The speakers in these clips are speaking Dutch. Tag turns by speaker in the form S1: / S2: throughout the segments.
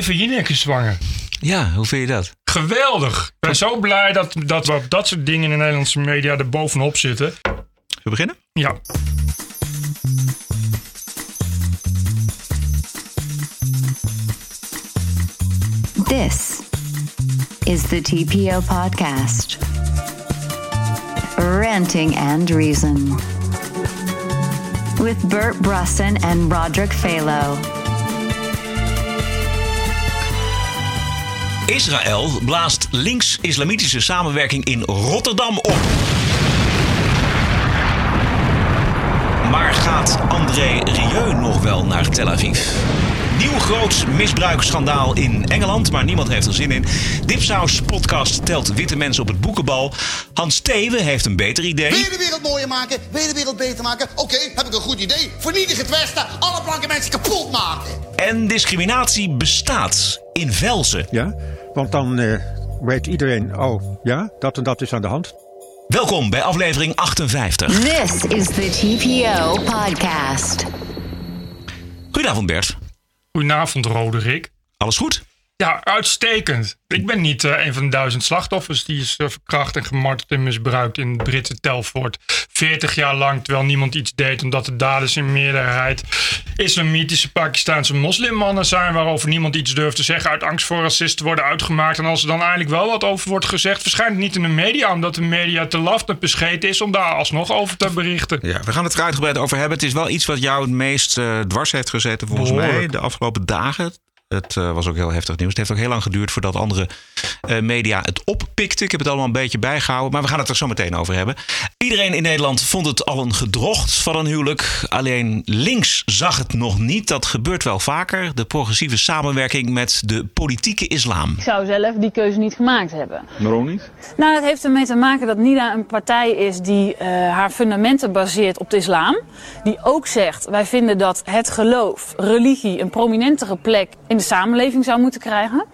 S1: Eva Jinek is zwanger.
S2: Ja, hoe vind je dat?
S1: Geweldig. Ik ben zo blij dat, dat we op dat soort dingen in de Nederlandse media er bovenop zitten.
S2: We beginnen?
S1: Ja.
S3: This is the TPO podcast. Ranting and Reason. With Bert Brusson and Roderick Phalo.
S2: Israël blaast links-islamitische samenwerking in Rotterdam op. Maar gaat André Rieu nog wel naar Tel Aviv? Nieuw groot misbruiksschandaal in Engeland, maar niemand heeft er zin in. Dipsaus podcast telt witte mensen op het boekenbal. Hans Thewe heeft een beter idee.
S4: Wil je de wereld mooier maken? Wil je de wereld beter maken? Oké, heb ik een goed idee. Vernietig het Westen, alle blanke mensen kapot maken.
S2: En discriminatie bestaat in Velzen.
S5: Ja, want dan eh, weet iedereen, oh ja, dat en dat is aan de hand.
S2: Welkom bij aflevering 58.
S3: This is the TPO podcast.
S2: Goedenavond Bert.
S1: Goedenavond, Roderick.
S2: Alles goed?
S1: Ja, uitstekend. Ik ben niet eh, een van de duizend slachtoffers die is eh, verkracht en gemarteld en misbruikt in het Britse Telford. 40 jaar lang, terwijl niemand iets deed, omdat de daders in meerderheid islamitische Pakistaanse moslimmannen zijn, waarover niemand iets durft te zeggen, uit angst voor racisten te worden uitgemaakt. En als er dan eindelijk wel wat over wordt gezegd, verschijnt het niet in de media, omdat de media te laf en bescheten is om daar alsnog over te berichten.
S2: Ja, we gaan het er uitgebreid over hebben. Het is wel iets wat jou het meest eh, dwars heeft gezeten volgens mij de afgelopen dagen. Het eh, was ook heel heftig nieuws. Het heeft ook heel lang geduurd voordat andere eh, media het oppikten. Ik heb het allemaal een beetje bijgehouden. Maar we gaan het er zo meteen over hebben. Iedereen in Nederland vond het al een gedrocht van een huwelijk. Alleen links zag het nog niet. Dat gebeurt wel vaker. De progressieve samenwerking met de politieke islam.
S6: Ik zou zelf die keuze niet gemaakt hebben.
S7: Waarom niet?
S6: Nou, dat heeft ermee te maken dat NIDA een partij is die eh, haar fundamenten baseert op de islam. Die ook zegt, wij vinden dat het geloof, religie een prominentere plek in de samenleving zou moeten krijgen.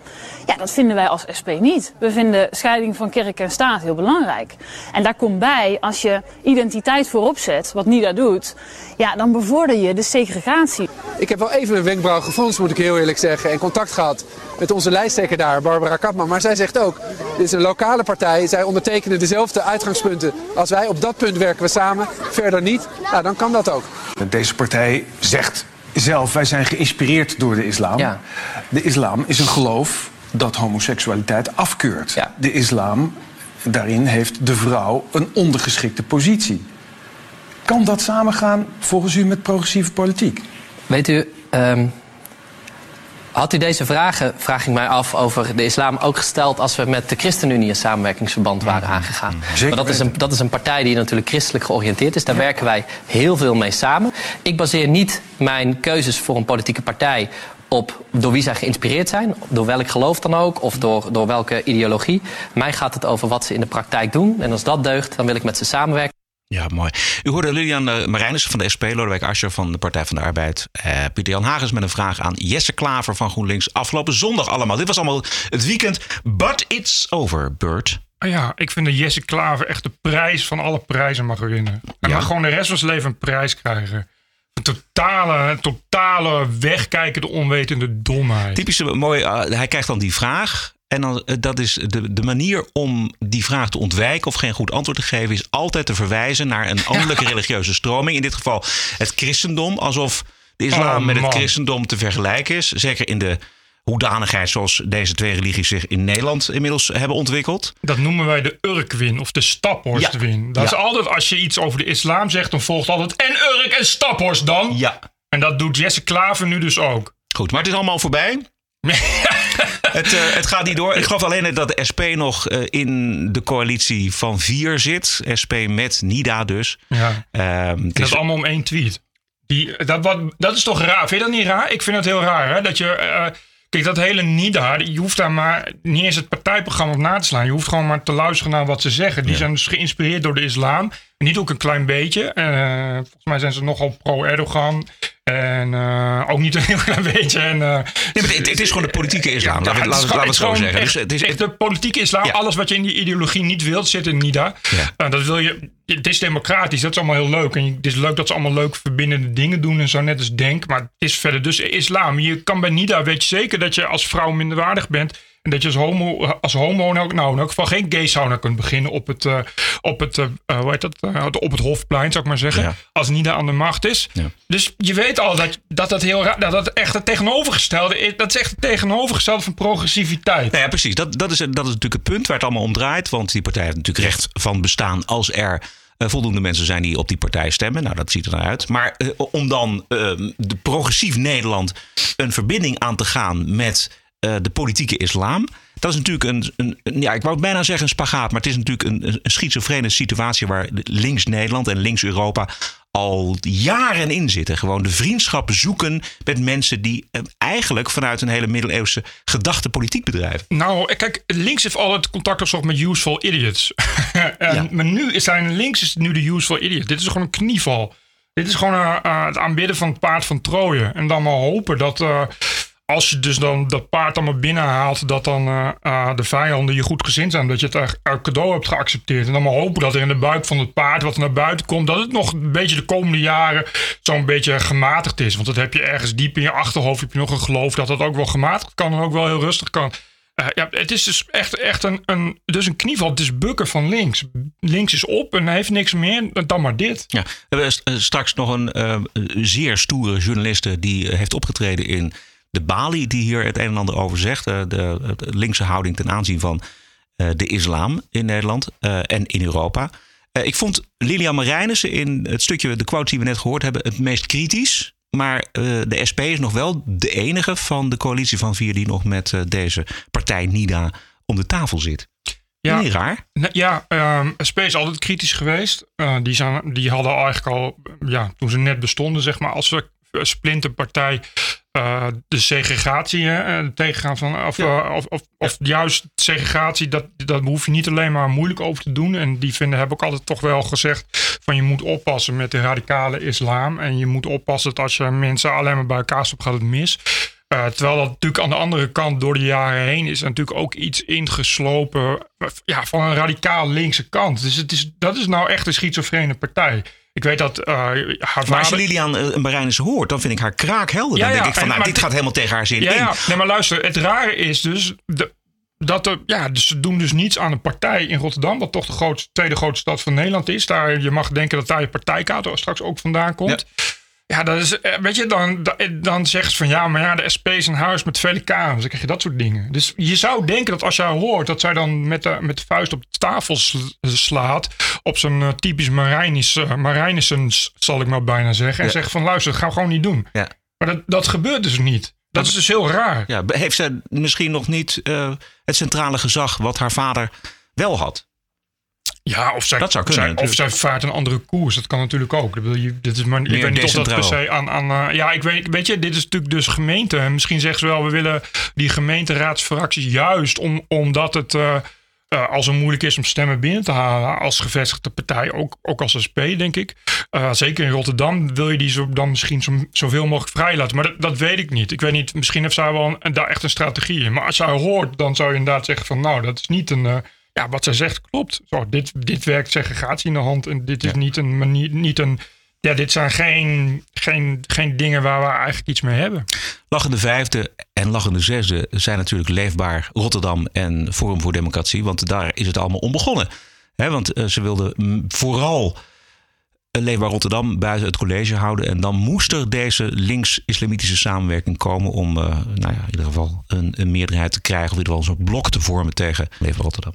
S6: Ja, dat vinden wij als SP niet. We vinden scheiding van kerk en staat heel belangrijk. En daar komt bij, als je identiteit voorop zet, wat NIDA doet, ja, dan bevorder je de segregatie.
S8: Ik heb wel even een wenkbrauw gefronst, moet ik heel eerlijk zeggen. En contact gehad met onze lijsttrekker daar, Barbara Kapman. Maar zij zegt ook, dit is een lokale partij. Zij ondertekenen dezelfde uitgangspunten als wij. Op dat punt werken we samen, verder niet. Nou, dan kan dat ook.
S7: Deze partij zegt zelf, wij zijn geïnspireerd door de islam.
S9: Ja.
S7: De islam is een geloof dat homoseksualiteit afkeurt.
S9: Ja.
S7: De islam, daarin heeft de vrouw een ondergeschikte positie. Kan dat samengaan volgens u met progressieve politiek?
S9: Weet u, ehm, had u deze vragen, vraag ik mij af, over de islam ook gesteld als we met de ChristenUnie een samenwerkingsverband waren aangegaan?
S7: Zeker
S9: Maar dat is, een, dat is een partij die natuurlijk christelijk georiënteerd is. Daar werken wij heel veel mee samen. Ik baseer niet mijn keuzes voor een politieke partij op door wie zij geïnspireerd zijn, door welk geloof dan ook, of door, door welke ideologie. Mij gaat het over wat ze in de praktijk doen. En als dat deugt, dan wil ik met ze samenwerken.
S2: Ja, mooi. U hoorde Lilian uh, Marijnissen van de SP, Lodewijk Asscher van de Partij van de Arbeid. Uh, Pieter Jan Hagens met een vraag aan Jesse Klaver van GroenLinks. Afgelopen zondag allemaal. Dit was allemaal het weekend. But it's over, Bert.
S1: Ah Ja, ik vind dat Jesse Klaver echt de prijs van alle prijzen mag winnen.
S2: Ja?
S1: mag gewoon de rest van zijn leven een prijs krijgen. Een totale, een totale wegkijkende, onwetende domheid.
S2: Typische mooi. uh, hij krijgt dan die vraag. En dan, uh, dat is de, de manier om die vraag te ontwijken of geen goed antwoord te geven, is altijd te verwijzen naar een andere religieuze stroming. In dit geval het christendom. Alsof de islam
S1: Oh,
S2: met het christendom te vergelijken is. Zeker in de hoedanigheid zoals deze twee religies zich in Nederland inmiddels hebben ontwikkeld.
S1: Dat noemen wij de Urkwin of de Staphorstwin. Dat
S2: Ja.
S1: is altijd als je iets over de islam zegt, dan volgt altijd en Urk en Staphorst dan.
S2: Ja.
S1: En dat doet Jesse Klaver nu dus ook.
S2: Goed, maar het is allemaal voorbij. het, uh, het gaat niet door. Ik geloof alleen dat de SP nog uh, in de coalitie van vier zit. SP met NIDA dus.
S1: Ja.
S2: Um,
S1: dat is allemaal om één tweet. Die, dat, wat, dat is toch raar? Vind je dat niet raar? Ik vind het heel raar. Hè? Dat je, uh, kijk, dat hele NIDA, je hoeft daar maar niet eens het partijprogramma op na te slaan. Je hoeft gewoon maar te luisteren naar wat ze zeggen. Die ja. zijn dus geïnspireerd door de islam. Niet ook een klein beetje. Uh, volgens mij zijn ze nogal pro-Erdogan. En eh, ook niet een heel klein beetje. En, eh,
S2: Nee, maar het, het is gewoon de politieke islam.
S1: ja,
S2: laten we
S1: het gewoon-
S2: zo zeggen. Dus het is,
S1: echt, echt de politieke islam.
S2: Ja.
S1: Alles wat je in die ideologie niet wilt, zit in NIDA.
S2: Ja.
S1: Eh, dat wil je, het is democratisch, dat is allemaal heel leuk. En het is leuk dat ze allemaal leuk verbindende dingen doen en zo, net als Denk. Maar het is verder dus islam. Je kan bij NIDA, weet je zeker dat je als vrouw minderwaardig bent. En dat je als homo, als homo nou, nou in elk geval geen gay sauna kunt beginnen op het, eh, op het, eh, eh, hoe heet dat, op het Hofplein, zou ik maar zeggen.
S2: Ja.
S1: Als NIDA aan de macht is.
S2: Ja.
S1: Dus je weet al dat dat, dat, heel raar, dat, dat echt het tegenovergestelde is. Dat is echt het tegenovergestelde van progressiviteit.
S2: Nou ja, precies. Dat, dat, is, dat is natuurlijk het punt waar het allemaal om draait. Want die partij heeft natuurlijk recht van bestaan als er voldoende mensen zijn die op die partij stemmen. Nou, dat ziet er naar uit. Maar om dan eh, de progressief Nederland een verbinding aan te gaan met de politieke islam. Dat is natuurlijk een, een, ja, ik wou bijna zeggen een spagaat, maar het is natuurlijk een, een schizofrene situatie waar links Nederland en links Europa al jaren in zitten. Gewoon de vriendschap zoeken met mensen die eh, eigenlijk vanuit een hele middeleeuwse gedachte politiek bedrijven.
S1: Nou, kijk, links heeft altijd contact gezocht met useful idiots. en,
S2: Ja.
S1: Maar nu zijn links is nu de useful idiot. Dit is gewoon een knieval. Dit is gewoon eh, eh, het aanbidden van het paard van Troje. En dan maar hopen dat eh, als je dus dan dat paard allemaal binnenhaalt, dat dan eh, eh, de vijanden je goed gezind zijn. Dat je het echt uit cadeau hebt geaccepteerd. En dan maar hopen dat er in de buik van het paard wat naar buiten komt, dat het nog een beetje de komende jaren zo'n beetje gematigd is. Want dat heb je ergens diep in je achterhoofd, heb je nog een geloof dat dat ook wel gematigd kan en ook wel heel rustig kan. Eh, ja, het is dus echt, echt een, een, dus een knieval. Het is bukken van links. Links is op en heeft niks meer dan maar dit.
S2: Ja, we hebben st- straks nog een zeer stoere journaliste die heeft opgetreden in de Bali, die hier het een en ander over zegt. Eh, de, de linkse houding ten aanzien van eh, de islam in Nederland eh, en in Europa. Ik vond Lilian Marijnissen in het stukje, de quote die we net gehoord hebben, het meest kritisch. Maar de SP is nog wel de enige van de coalitie van vier die nog met deze partij NIDA om de tafel zit.
S1: Ja.
S2: Niet raar?
S1: Ja, ehm SP is altijd kritisch geweest. Die, zijn, die hadden eigenlijk al, ja, toen ze net bestonden, zeg maar, als we splinterpartij eh, de segregatie hè, eh, tegengaan van, of, eh, of, of, of juist segregatie, dat, dat hoef je niet alleen maar moeilijk over te doen. En die vinden, heb ik altijd toch wel gezegd, van je moet oppassen met de radicale islam. En je moet oppassen dat als je mensen alleen maar bij elkaar stopt, gaat het mis. Terwijl dat natuurlijk aan de andere kant door de jaren heen is natuurlijk ook iets ingeslopen ja, van een radicaal linkse kant. Dus het is, dat is nou echt een schizofrene partij. Ik weet dat eh haar
S2: Maar als je
S1: vader...
S2: Lilian eh, Marijnissen hoort, dan vind ik haar kraakhelder.
S1: Ja,
S2: dan denk ik van, nou, dit gaat helemaal tegen haar zin
S1: Ja,
S2: in.
S1: ja. Nee, maar luister, het rare is dus de, dat er, ja, dus ze doen dus niets aan een partij in Rotterdam, wat toch de grootste, tweede grootste stad van Nederland is. Daar, je mag denken dat daar je partijkaart straks ook vandaan komt. Ja, dat is, eh, weet je, dan, da- dan zeggen ze van ja, maar ja, de SP is een huis met vele kamers. Dan krijg je dat soort dingen. Dus je zou denken dat als jij hoort dat zij dan met de, met de vuist op de tafel sl- slaat. op zo'n eh, typisch Marijnis, uh, zal ik maar bijna zeggen. En
S2: Ja.
S1: zegt van luister, dat gaan we gewoon niet doen.
S2: Ja.
S1: Maar dat, dat gebeurt dus niet. Dat is dus heel raar.
S2: Ja, heeft zij misschien nog niet eh, het centrale gezag wat haar vader wel had?
S1: Ja, of zij,
S2: Dat zou kunnen,
S1: zij- of zij vaart een andere koers. Dat kan natuurlijk ook. Bedoel, je- dit is maar, ik
S2: Meer
S1: weet niet of dat per se aan... aan eh, ja, ik weet, weet je, dit is natuurlijk dus gemeente. En misschien zeggen ze wel, we willen die gemeenteraadsfracties juist om, omdat het... eh, eh, als het moeilijk is om stemmen binnen te halen als gevestigde partij, ook, ook als SP, denk ik. Zeker in Rotterdam wil je die zo, dan misschien zo, zoveel mogelijk vrij laten. Maar dat, dat weet ik niet. Ik weet niet, misschien heeft zij wel een, daar echt een strategie in. Maar als jij hoort, dan zou je inderdaad zeggen van nou, dat is niet een... ja, wat zij zegt klopt. Zo, dit, dit werkt segregatie in de hand. En dit is niet een manier, niet een. Ja, dit zijn geen, geen, geen dingen waar we eigenlijk iets mee hebben.
S2: Lachende vijfde en lachende zesde zijn natuurlijk leefbaar Rotterdam en Forum voor Democratie. Want daar is het allemaal om begonnen. Want eh, ze wilden vooral een leefbaar Rotterdam buiten het college houden. En dan moest er deze links-islamitische samenwerking komen om eh, nou ja, in ieder geval een, een meerderheid te krijgen. Of in ieder geval zo'n blok te vormen tegen leefbaar Rotterdam.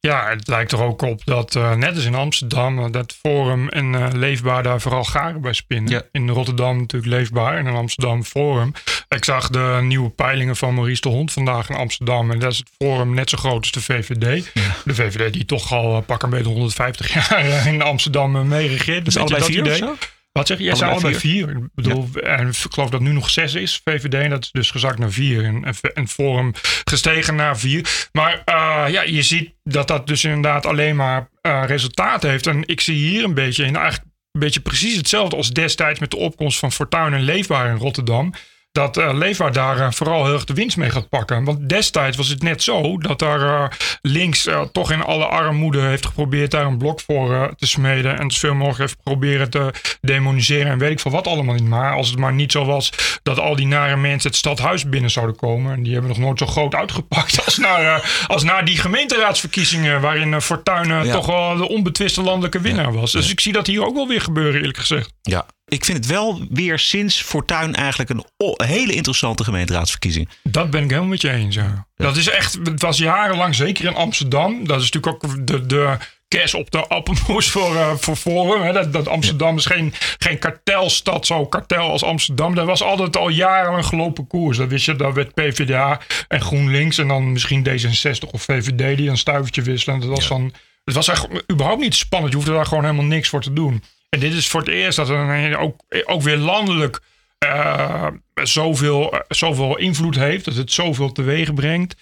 S1: Ja, het lijkt er ook op dat, eh, net als in Amsterdam, eh, dat Forum en eh, Leefbaar daar vooral garen bij spinnen.
S2: Ja.
S1: In Rotterdam natuurlijk Leefbaar en in Amsterdam Forum. Ik zag de nieuwe peilingen van Maurice de Hond vandaag in Amsterdam. En dat is het Forum net zo groot als de VVD. De VVD die toch al eh, pak een beetje 150 jaar in Amsterdam eh, mee regeert.
S2: Dus allebei
S1: dat
S2: vier
S1: idee? Wat zeg je? Jij zei
S2: Allebei
S1: allebei vier. Ik bedoel, en ik geloof dat nu nog zes is, VVD. En dat is dus gezakt naar vier. En, en, Forum gestegen naar vier. Maar eh, ja, je ziet dat dat dus inderdaad alleen maar eh, resultaten heeft. En ik zie hier een beetje in eigenlijk beetje precies hetzelfde als destijds met de opkomst van Fortuin en Leefbaar in Rotterdam. Dat uh, Leefbaar daar uh, vooral heel erg de winst mee gaat pakken. Want destijds was het net zo dat daar uh, links toch in alle armoede heeft geprobeerd daar een blok voor te smeden. En zoveel mogelijk heeft proberen te demoniseren en weet ik veel wat allemaal niet. Maar als het maar niet zo was dat al die nare mensen het stadhuis binnen zouden komen. En die hebben nog nooit zo groot uitgepakt als naar, als naar die gemeenteraadsverkiezingen. Waarin Fortuyn ja. toch wel de onbetwiste landelijke winnaar was. Dus ik zie dat hier ook wel weer gebeuren eerlijk gezegd.
S2: Ja, ik vind het wel weer sinds Fortuin eigenlijk een hele interessante gemeenteraadsverkiezing.
S1: Dat ben ik helemaal met je eens. Ja. Dat is echt, het was jarenlang zeker in Amsterdam. Dat is natuurlijk ook de, de kers op de appelmoes voor, uh, voor Forum. Hè. Dat, dat Amsterdam is geen, geen kartelstad, zo kartel als Amsterdam. Dat was altijd al jaren een gelopen koers. Dat wist je, dat werd PvdA en GroenLinks en dan misschien D66 of VVD die een stuivertje wisselen. Dat was ja. dan, het was echt überhaupt niet spannend. Je hoefde daar gewoon helemaal niks voor te doen. Dit is voor het eerst dat er ook, ook weer landelijk uh, zoveel, zoveel invloed heeft. Dat het zoveel teweeg brengt.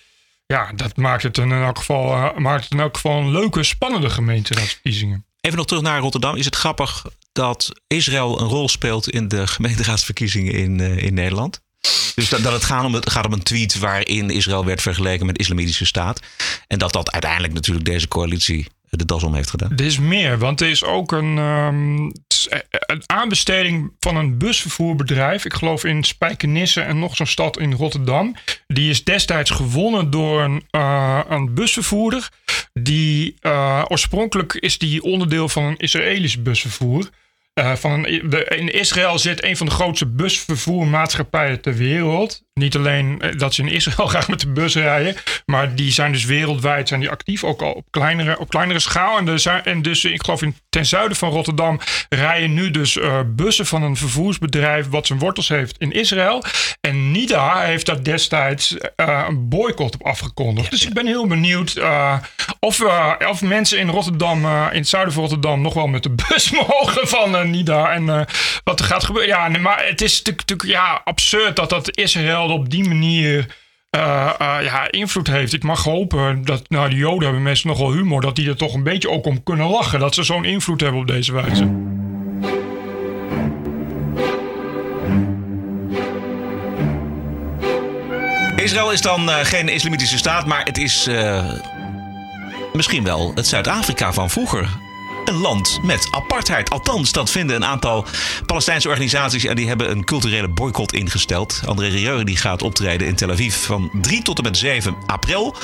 S1: Ja, dat maakt het in elk geval, uh, maakt het in elk geval een leuke, spannende gemeenteraadsverkiezingen.
S2: Even nog terug naar Rotterdam. Is het grappig dat Israël een rol speelt in de gemeenteraadsverkiezingen in, uh, in Nederland? Dus dat, dat het, gaat om, het gaat om een tweet waarin Israël werd vergeleken met de Islamitische Staat. En dat dat uiteindelijk natuurlijk deze coalitie de das om heeft gedaan.
S1: Er is meer, want er is ook een, um, een aanbesteding van een busvervoerbedrijf. Ik geloof in Spijkenisse en nog zo'n stad in Rotterdam. Die is destijds gewonnen door een, uh, een busvervoerder. Die oorspronkelijk is die onderdeel van een Israëlisch busvervoer. Van de, in Israël zit een van de grootste busvervoermaatschappijen ter wereld. Niet alleen eh, dat ze in Israël graag met de bus rijden, maar die zijn dus wereldwijd zijn die actief, ook al op kleinere, op kleinere schaal. En, de, en dus, ik geloof in, ten zuiden van Rotterdam rijden nu dus uh, bussen van een vervoersbedrijf wat zijn wortels heeft in Israël. En NIDA heeft daar destijds uh, een boycott op afgekondigd. Dus ik ben heel benieuwd uh, of, of mensen in Rotterdam, in het zuiden van Rotterdam, nog wel met de bus mogen van NIDA. En wat er gaat gebeuren. Ja, nee, maar het is natuurlijk ja, absurd dat dat Israël op die manier uh, uh, ja, invloed heeft. Ik mag hopen dat nou, de Joden hebben mensen nogal humor, dat die er toch een beetje ook om kunnen lachen. Dat ze zo'n invloed hebben op deze wijze.
S2: Israël is dan uh, geen islamitische staat, maar het is misschien wel het Zuid-Afrika van vroeger een land met apartheid. Althans, dat vinden een aantal Palestijnse organisaties en die hebben een culturele boycott ingesteld. André Rieu die gaat optreden in Tel Aviv van 3 tot en met 7 april.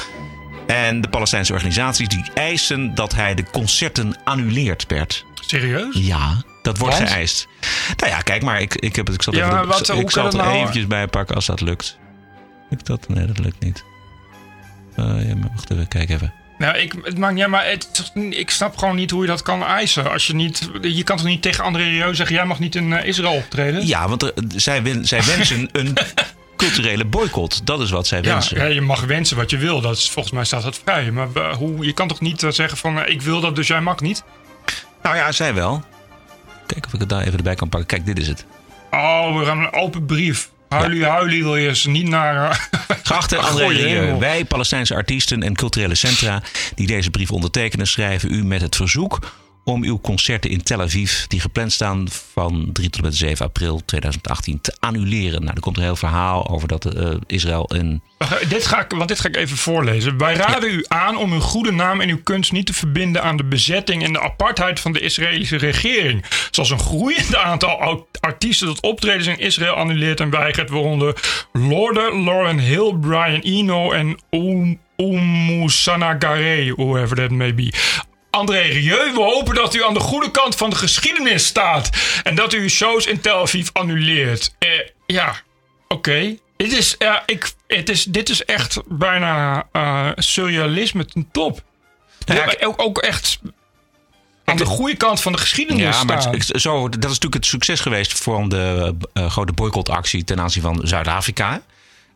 S2: En de Palestijnse organisaties die eisen dat hij de concerten annuleert, Bert.
S1: Serieus?
S2: Ja, dat wordt
S1: Want?
S2: geëist. Nou ja, kijk maar, ik, ik heb het. Ik zal,
S1: Ja,
S2: even,
S1: wat-
S2: ik, zal het er
S1: nou?
S2: eventjes bij pakken als dat lukt. Lukt dat? Nee, dat lukt niet. Eh, ja, maar wacht even, kijk even.
S1: Nou, ik, het maakt niet uit, maar het, ik snap gewoon niet hoe je dat kan eisen. Als je niet, je kan toch niet tegen André Rieu zeggen, jij mag niet in eh, Israël optreden?
S2: Ja, want er- zij, wen- zij wensen een culturele boycott. Dat is wat zij
S1: Ja,
S2: wensen.
S1: ja, je mag wensen wat je wil. Dat is, volgens mij staat dat vrij. Maar eh, hoe, je kan toch niet eh, zeggen van ik wil dat, dus jij mag niet?
S2: Nou ja, zij wel. Kijk of ik het daar even erbij kan pakken. Kijk, dit is het.
S1: Oh, we gaan een open brief. Huilie, huilie wil je ze niet naar... eh,
S2: Geachte
S1: Ach,
S2: André Rieu,
S1: hemel.
S2: wij Palestijnse artiesten en culturele centra die deze brief ondertekenen, schrijven u met het verzoek om uw concerten in Tel Aviv, die gepland staan van 3 tot en met 7 april 2018, te annuleren. Nou, er komt een heel verhaal over dat eh, Israël een.
S1: Wacht, dit ga ik, want dit ga ik even voorlezen. Wij raden u aan om uw goede naam en uw kunst niet te verbinden aan de bezetting en de apartheid van de Israëlische regering. Zoals een groeiend aantal artiesten dat optredens in Israël annuleert en weigert, waaronder Lorde, Lauren Hill, Brian Eno en Um- Umusana Gare, whoever that may be. André Rieu, we hopen dat u aan de goede kant van de geschiedenis staat. En dat u uw shows in Tel Aviv annuleert. Eh, ja, oké. Dit, is, ja, ik, het is, dit is echt bijna eh, surrealisme ten top.
S2: Ja,
S1: ook, ook echt aan de goede kant van de geschiedenis
S2: Ja, maar
S1: staan.
S2: het- het- zo, dat is natuurlijk het succes geweest voor de eh, grote boycottactie ten aanzien van Zuid-Afrika.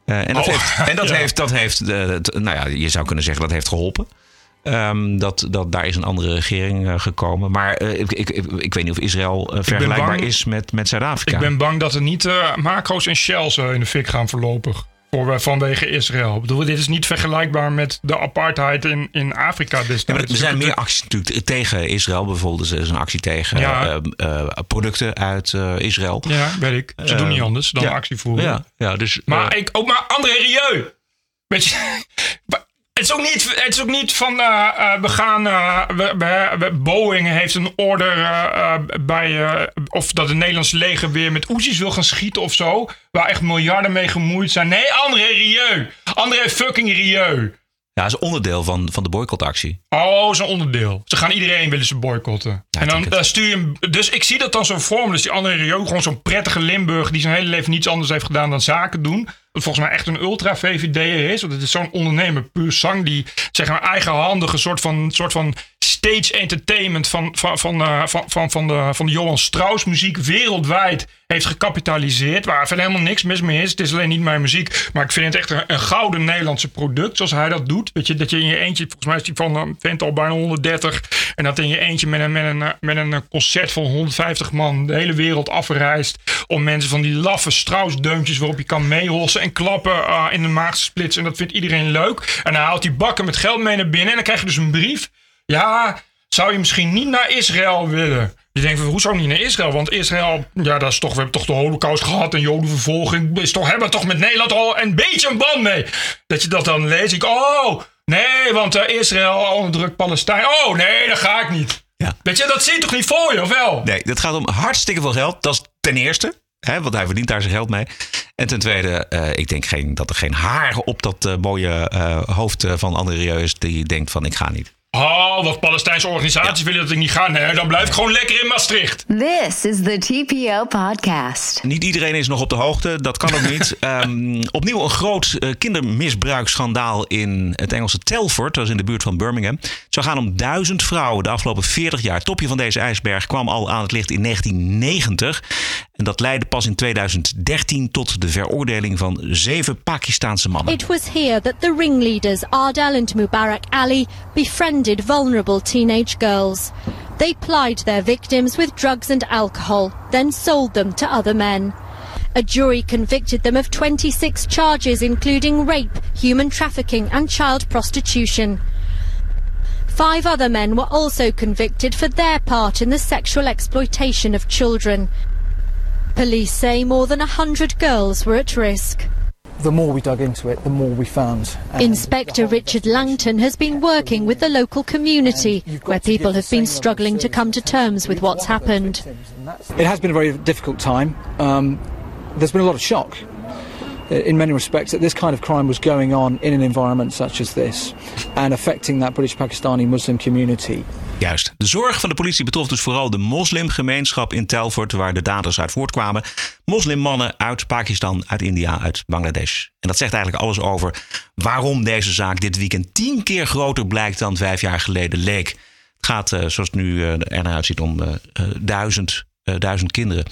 S2: Eh, en dat
S1: Oh,
S2: heeft, en dat
S1: ja.
S2: heeft, dat heeft nou ja, je zou kunnen zeggen dat heeft geholpen. Ehm, dat, dat daar is een andere regering eh, gekomen. Maar eh, ik, ik, ik, ik weet niet of Israël eh, vergelijkbaar
S1: bang-
S2: is met, met Zuid-Afrika.
S1: Ik ben bang dat er niet macro's en shells in de fik gaan voorlopig. voor, vanwege Israël. Ik bedoel, dit is niet vergelijkbaar met de apartheid in, in Afrika
S2: Ja,
S1: destijds.
S2: maar er zijn meer acties natuurlijk tegen Israël. Bijvoorbeeld er is een actie tegen
S1: Ja.
S2: producten uit Israël.
S1: Ja, weet ik. Ze doen niet anders dan
S2: ja.
S1: actie voeren.
S2: Ja, ja dus,
S1: Maar, ik, ook maar André Rieu. Weet je, is ook niet, het is ook niet van eh, we gaan. eh, we, Boeing heeft een order bij. of dat het Nederlandse leger weer met Oezies wil gaan schieten of zo. Waar echt miljarden mee gemoeid zijn. Nee, André Rieu. André fucking Rieu.
S2: ja, dat is onderdeel van, van de boycottactie.
S1: Oh, zo'n onderdeel. Ze gaan iedereen willen ze boycotten.
S2: Ja,
S1: en dan stuur je hem. Dus ik zie dat dan zo voor me. Dus die André Rieu, gewoon zo'n prettige Limburg. die zijn hele leven niets anders heeft gedaan dan zaken doen. Volgens mij echt een ultra-VVD'er is. Want het is zo'n ondernemer, puur zang. die zeg maar eigenhandige soort van, soort van stage entertainment. van, van, van, eh, van, van, van, de, van de Johan Strauss muziek wereldwijd heeft gecapitaliseerd. Waar verder helemaal niks mis mee is. Het is alleen niet mijn muziek. Maar ik vind het echt een, gouden Nederlandse product. Zoals hij dat doet. Weet je, dat je in je eentje. Volgens mij is die van een vent al bijna 130. En dat in je eentje met een, met een, eh, met een concert van 150 man. de hele wereld afreist. Om mensen van die laffe Strauss-deuntjes. waarop je kan meehossen en klappen eh, in de maag splitsen. En dat vindt iedereen leuk. En dan haalt hij bakken met geld mee naar binnen. En dan krijg je dus een brief. Ja, zou je misschien niet naar Israël willen? Je denkt, van, hoezo niet naar Israël? Want Israël, ja, dat is toch, we hebben toch de holocaust gehad en jodenvervolging. Is toch, hebben we toch met Nederland al een beetje een band mee? Dat je dat dan leest. Ik, oh, nee, want eh, Israël onderdrukt Palestijn. Oh, nee, dat ga ik niet.
S2: Ja.
S1: Weet je, dat zie je toch niet voor je, of wel?
S2: Nee, dat gaat om hartstikke veel geld. Dat is ten eerste. Want hij verdient daar zijn geld mee. En ten tweede, eh, ik denk geen, dat er geen haar op dat eh, mooie eh, hoofd van André is die denkt van ik ga niet.
S1: Oh, wat Palestijnse organisaties willen dat ik niet ga. Nee, dan blijf ik gewoon lekker in Maastricht.
S3: This is the TPO podcast.
S2: Niet iedereen is nog op de hoogte, dat kan ook niet. Ehm, opnieuw een groot eh, kindermisbruiksschandaal in het Engelse Telford, dat is in de buurt van Birmingham. Het zou gaan om duizend vrouwen de afgelopen 40 jaar. Het topje van deze ijsberg kwam al aan het licht in 1990. En dat leidde pas in 2013 tot de veroordeling van zeven Pakistaanse mannen.
S10: It was here that the ringleaders Ardal and Mubarak Ali befriended vulnerable teenage girls. They plied their victims with drugs and alcohol, then sold them to other men. A jury convicted them of 26 charges, including rape, human trafficking, and child prostitution. Five other men were also convicted for their part in the sexual exploitation of children. Police say more than a hundred girls were at risk.
S11: The more we dug into it, the more we found. And
S10: Inspector Richard Langton has been working with the local community where people have been struggling to come to terms with what's happened.
S11: It has been a very difficult time. Um, there's been a lot of shock in many respects that this kind of crime was going on in an environment such as this and affecting that British Pakistani Muslim community.
S2: Juist. De zorg van de politie betrof dus vooral de moslimgemeenschap in Telford, waar de daders uit voortkwamen. Moslimmannen uit Pakistan, uit India, uit Bangladesh. En dat zegt eigenlijk alles over waarom deze zaak dit weekend tien keer groter blijkt dan vijf jaar geleden leek. Het gaat, eh, zoals het nu eh, er naar uitziet, om eh, duizend, duizend kinderen.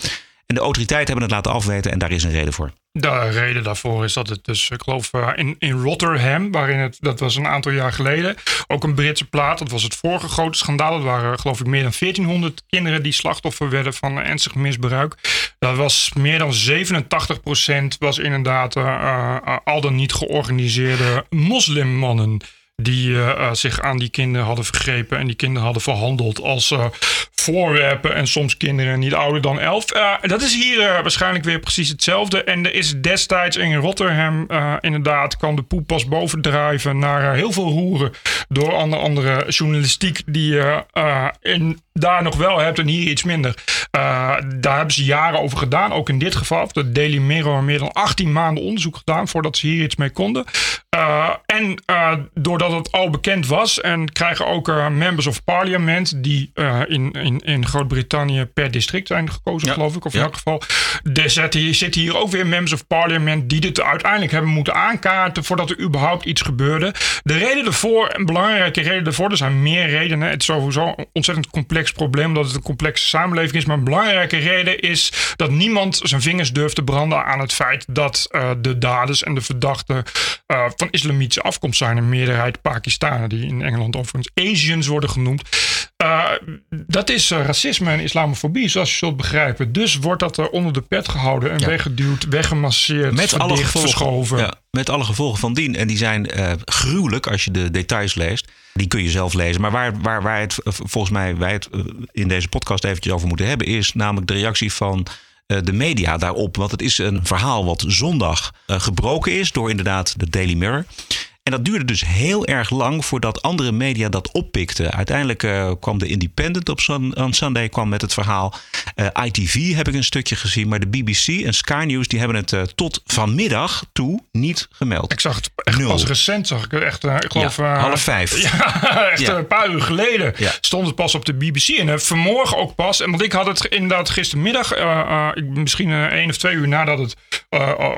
S2: En de autoriteiten hebben het laten afweten en daar is een reden voor.
S1: De reden daarvoor is dat het dus, ik geloof, eh, in, in Rotterdam, waarin het, dat was een aantal jaar geleden, ook een Britse plaat. Dat was het vorige grote schandaal. Dat waren, geloof ik, meer dan 1400 kinderen die slachtoffer werden van ernstig misbruik. Dat was meer dan 87% was inderdaad eh, eh, al dan niet georganiseerde moslimmannen. Die zich aan die kinderen hadden vergrepen en die kinderen hadden verhandeld als voorwerpen. En soms kinderen niet ouder dan elf. Eh, dat is hier eh, waarschijnlijk weer precies hetzelfde. En er is destijds in Rotterdam eh, inderdaad kwam de poep pas bovendrijven naar heel veel roeren. Door onder andere journalistiek die je daar nog wel hebt en hier iets minder. Daar hebben ze jaren over gedaan. Ook in dit geval. De Daily Mirror meer dan 18 maanden onderzoek gedaan voordat ze hier iets mee konden. En doordat het al bekend was en krijgen ook members of parliament die in, in, in Groot-Brittannië per district zijn gekozen,
S2: Ja.
S1: geloof ik. Of in
S2: Ja.
S1: elk geval. Er zitten hier, zitten hier ook weer members of parliament die dit uiteindelijk hebben moeten aankaarten voordat er überhaupt iets gebeurde. De reden ervoor, een belangrijke reden ervoor, er zijn meer redenen. Het is sowieso een ontzettend complex probleem omdat het een complexe samenleving is. Maar een belangrijke reden is dat niemand zijn vingers durft te branden aan het feit dat eh, de daders en de verdachten eh, van islamitische afkomst zijn. Een meerderheid Pakistanen, die in Engeland overigens Asians worden genoemd. Eh, dat is eh, racisme en islamofobie, zoals je zult begrijpen. Dus wordt dat er onder de pet gehouden en
S2: Ja.
S1: weggeduwd, weggemasseerd,
S2: Met alle gevolgen.
S1: verschoven.
S2: Ja. met alle gevolgen van dien. En die zijn eh, gruwelijk als je de details leest. Die kun je zelf lezen. Maar waar, waar, waar het eh, volgens mij wij het in deze podcast eventjes over moeten hebben, is namelijk de reactie van de media daarop. Want het is een verhaal wat zondag gebroken is door inderdaad de Daily Mirror. En dat duurde dus heel erg lang voordat andere media dat oppikten. Uiteindelijk eh, kwam de Independent op on Sunday kwam met het verhaal. Eh, ITV heb ik een stukje gezien, maar de BBC en Sky News die hebben het eh, tot vanmiddag toe niet gemeld.
S1: Ik zag het echt
S2: Nul.
S1: pas recent, zag ik echt, ik geloof...
S2: Ja, half vijf.
S1: Ja, echt
S2: Ja.
S1: een paar uur geleden
S2: Ja.
S1: stond het pas op de BBC. En vanmorgen ook pas. En want ik had het inderdaad gistermiddag, ik, misschien één of twee uur nadat het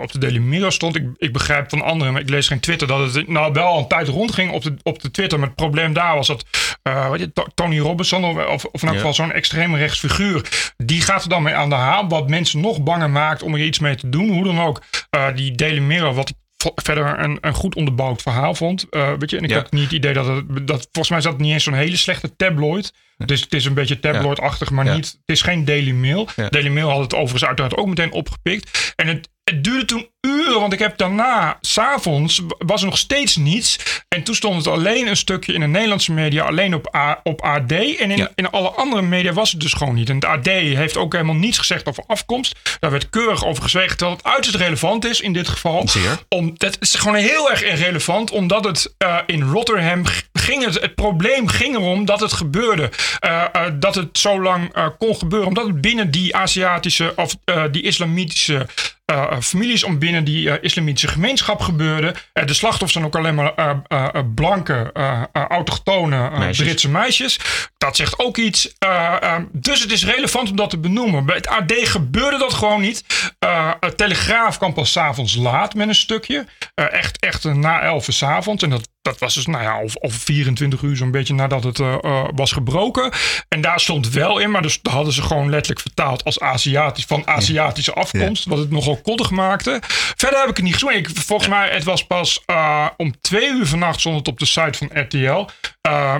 S1: op de Daily Mirror stond. Ik, ik begrijp van anderen, maar ik lees geen Twitter, dat het nou wel een tijd rondging op de, op de Twitter. Maar het probleem daar was dat eh, weet je, To- Tony Robinson, of, of, in elk
S2: Ja.
S1: geval zo'n extreme rechtsfiguur, die gaat er dan mee aan de haal. Wat mensen nog banger maakt om er iets mee te doen. Hoe dan ook, eh, die Daily Mirror, wat ik verder een, een goed onderbouwd verhaal vond. Eh, weet je, en ik
S2: Ja.
S1: had niet het idee dat het, dat, volgens mij is dat niet eens zo'n hele slechte tabloid. Dus het is een beetje tabloid-achtig, maar
S2: Ja.
S1: niet, het is geen Daily Mail.
S2: Ja.
S1: Daily Mail had het overigens uiteraard ook meteen opgepikt. En het, het duurde toen uren, want ik heb daarna, s'avonds, was er nog steeds niets. En toen stond het alleen een stukje in de Nederlandse media, alleen op, A, op AD. En in,
S2: Ja.
S1: in alle andere media was het dus gewoon niet. En het AD heeft ook helemaal niets gezegd over afkomst. Daar werd keurig over gezwegen, terwijl het uiterst relevant is in dit geval.
S2: Zeer.
S1: Om, dat is gewoon heel erg irrelevant, omdat het eh, in Rotterdam ging het, het probleem ging erom dat het gebeurde. Eh, eh, dat het zo lang kon gebeuren, omdat het binnen die Aziatische of die islamitische eh, families, om binnen die eh, islamitische gemeenschap gebeurde. Eh, de slachtoffers zijn ook alleen maar eh, eh, eh, blanke, eh, eh, autochtone eh,
S2: Meisjes.
S1: Britse meisjes. Dat zegt ook iets. Eh, eh, dus het is relevant om dat te benoemen. Bij het AD gebeurde dat gewoon niet. Eh, het Telegraaf kwam pas 's avonds laat met een stukje. Eh, echt, echt eh, na 11 uur 's avonds. En dat, dat was dus, nou ja, of, of 24 uur zo'n beetje nadat het eh, eh, was gebroken. En daar stond wel in, maar dus dat hadden ze gewoon letterlijk vertaald als Aziatisch, van Aziatische afkomst. Wat het nogal koddig maakte. Verder heb ik het niet gezien. Ik, volgens mij, het was pas eh, om twee uur vannacht stond het op de site van RTL.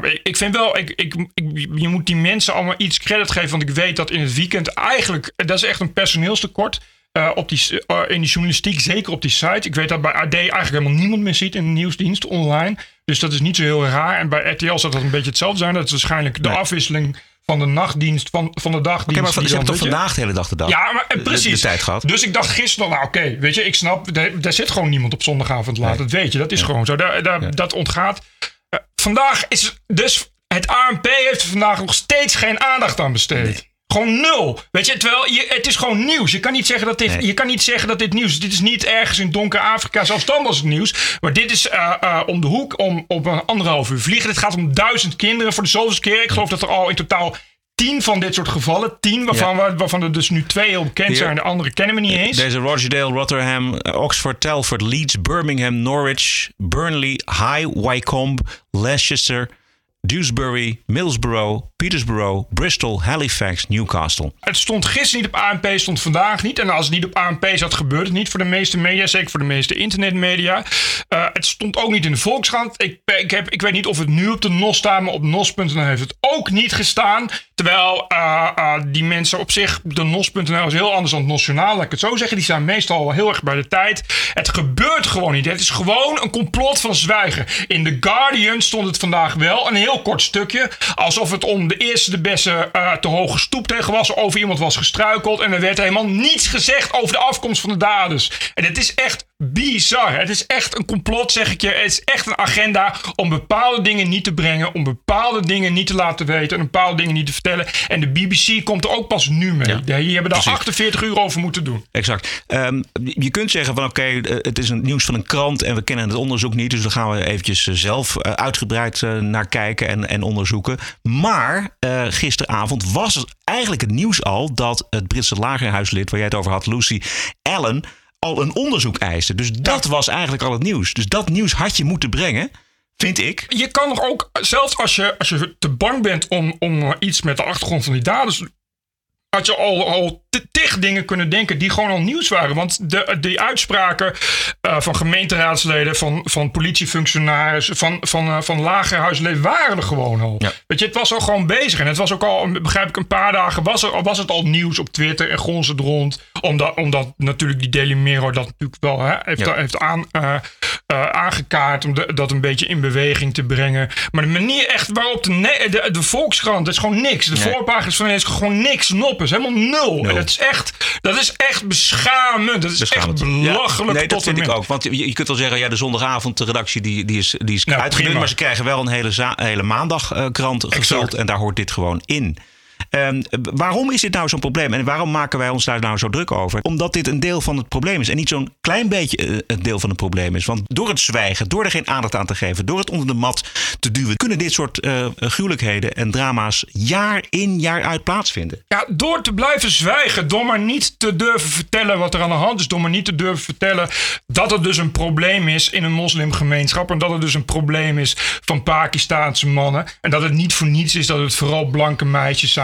S1: Ik, ik vind wel, ik, ik, ik- je moet die mensen allemaal iets credit geven. Want ik weet dat in het weekend eigenlijk, dat is echt een personeelstekort. Eh, op die, eh, in die journalistiek, zeker op die site. Ik weet dat bij AD eigenlijk helemaal niemand meer ziet in de nieuwsdienst online. Dus dat is niet zo heel raar. En bij RTL zou dat een beetje hetzelfde zijn. Dat is waarschijnlijk de
S2: Nee.
S1: afwisseling van de nachtdienst, van, van de dagdienst.
S2: Oké, maar
S1: die
S2: ze hebben toch vandaag de hele dag de dag.
S1: ja, maar eh,
S2: de-
S1: precies.
S2: De, tijd gehad.
S1: Dus ik dacht gisteren, nou oké, weet je, ik snap, daar, daar zit gewoon niemand op zondagavond laat.
S2: Nee.
S1: Dat weet je, dat is gewoon zo. Daar, daar, Dat ontgaat. Vandaag is dus, het ANP heeft er vandaag nog steeds geen aandacht aan besteed. Gewoon nul. Weet je, terwijl je, het is gewoon nieuws. Je kan, niet zeggen dat dit,
S2: Nee.
S1: je kan niet zeggen dat dit nieuws is. Dit is niet ergens in donker Afrika. Zelfs dan was het nieuws. Maar dit is eh, eh, om de hoek, om op een anderhalf uur vliegen. Het gaat om duizend kinderen voor de zoveelste keer. Ik geloof dat er al in totaal tien van dit soort gevallen. Tien, waarvan, we- waarvan er dus nu twee heel bekend zijn. En de andere kennen we niet eens.
S2: Deze Rochdale, Rotterdam, eh, Oxford, Telford, Leeds, Birmingham, Norwich, Burnley, High Wycombe, Leicester, Dewsbury, Middlesbrough, Petersborough, Bristol, Halifax, Newcastle.
S1: Het stond gisteren niet op ANP, stond vandaag niet. En als het niet op ANP zat, gebeurt het niet voor de meeste media. Zeker voor de meeste internetmedia. Eh, het stond ook niet in de Volkskrant. Ik, ik, heb, ik weet niet of het nu op de NOS staat, maar op NOS.nl heeft het ook niet gestaan. Terwijl eh, eh, die mensen op zich, de NOS.nl is heel anders dan het Nationaal, laat ik het zo zeggen. Die zijn meestal heel erg bij de tijd. Het gebeurt gewoon niet. Het is gewoon een complot van zwijgen. In The Guardian stond het vandaag wel, een heel kort stukje. Alsof het om de eerste de beste eh, te hoge stoep tegen was. Over iemand was gestruikeld. En er werd helemaal niets gezegd over de afkomst van de daders. En het is echt bizar. Het is echt een complot, zeg ik je. Het is echt een agenda om bepaalde dingen niet te brengen. Om bepaalde dingen niet te laten weten. En bepaalde dingen niet te vertellen. En de BBC komt er ook pas nu mee.
S2: Ja,
S1: Die hebben daar
S2: precies.
S1: 48 uur over moeten doen.
S2: Exact. Ehm, je kunt zeggen van oké, eh, het is een nieuws van een krant en we kennen het onderzoek niet. Dus daar gaan we eventjes eh, zelf eh, uitgebreid naar kijken en, en onderzoeken. Maar gisteravond was het eigenlijk het nieuws al dat het Britse lagerhuislid, waar jij het over had, Lucy Allen, al een onderzoek eiste. Dus dat was eigenlijk al het nieuws. Dus dat nieuws had je moeten brengen, vind ik.
S1: Je kan nog ook, zelfs als je, als je te bang bent om, om iets met de achtergrond van die daders. had je al, al t- tig dingen kunnen denken die gewoon al nieuws waren. Want de, die uitspraken eh, van gemeenteraadsleden, van, van politiefunctionarissen, van, van, eh, van lagerhuisleden waren er gewoon al. Weet je, het was al gewoon bezig. En het was ook al, begrijp ik, een paar dagen was, er, was het al nieuws op Twitter en gons het rond. Omdat, omdat natuurlijk die Daily Mirror dat natuurlijk wel hè, heeft,
S2: Ja.
S1: heeft aan, eh, aangekaart om de- dat een beetje in beweging te brengen. Maar de manier echt waarop de, de, de Volkskrant, dat is gewoon niks. De
S2: Nee.
S1: voorpagina's van is gewoon niks, noppen. helemaal nul.
S2: Nul.
S1: Dat is echt, dat is echt beschamend. Dat is
S2: Beschamend.
S1: echt belachelijk
S2: Ja, nee, dat vind ik ook. Want je, je kunt wel zeggen, ja, de zondagavond, de redactie, die, die is, die is
S1: Nou,
S2: uitgedund. Maar ze krijgen wel een hele, hele maandagkrant gevuld. En daar hoort dit gewoon in. Ehm, waarom is dit nou zo'n probleem? En waarom maken wij ons daar nou zo druk over? Omdat dit een deel van het probleem is. En niet zo'n klein beetje eh, het deel van het probleem is. Want door het zwijgen, door er geen aandacht aan te geven, door het onder de mat te duwen, kunnen dit soort eh gruwelijkheden en drama's jaar in jaar uit plaatsvinden.
S1: Ja, door te blijven zwijgen, door maar niet te durven vertellen wat er aan de hand is, door maar niet te durven vertellen dat er dus een probleem is in een moslimgemeenschap en dat het dus een probleem is van Pakistaanse mannen en dat het niet voor niets is dat het vooral blanke meisjes zijn.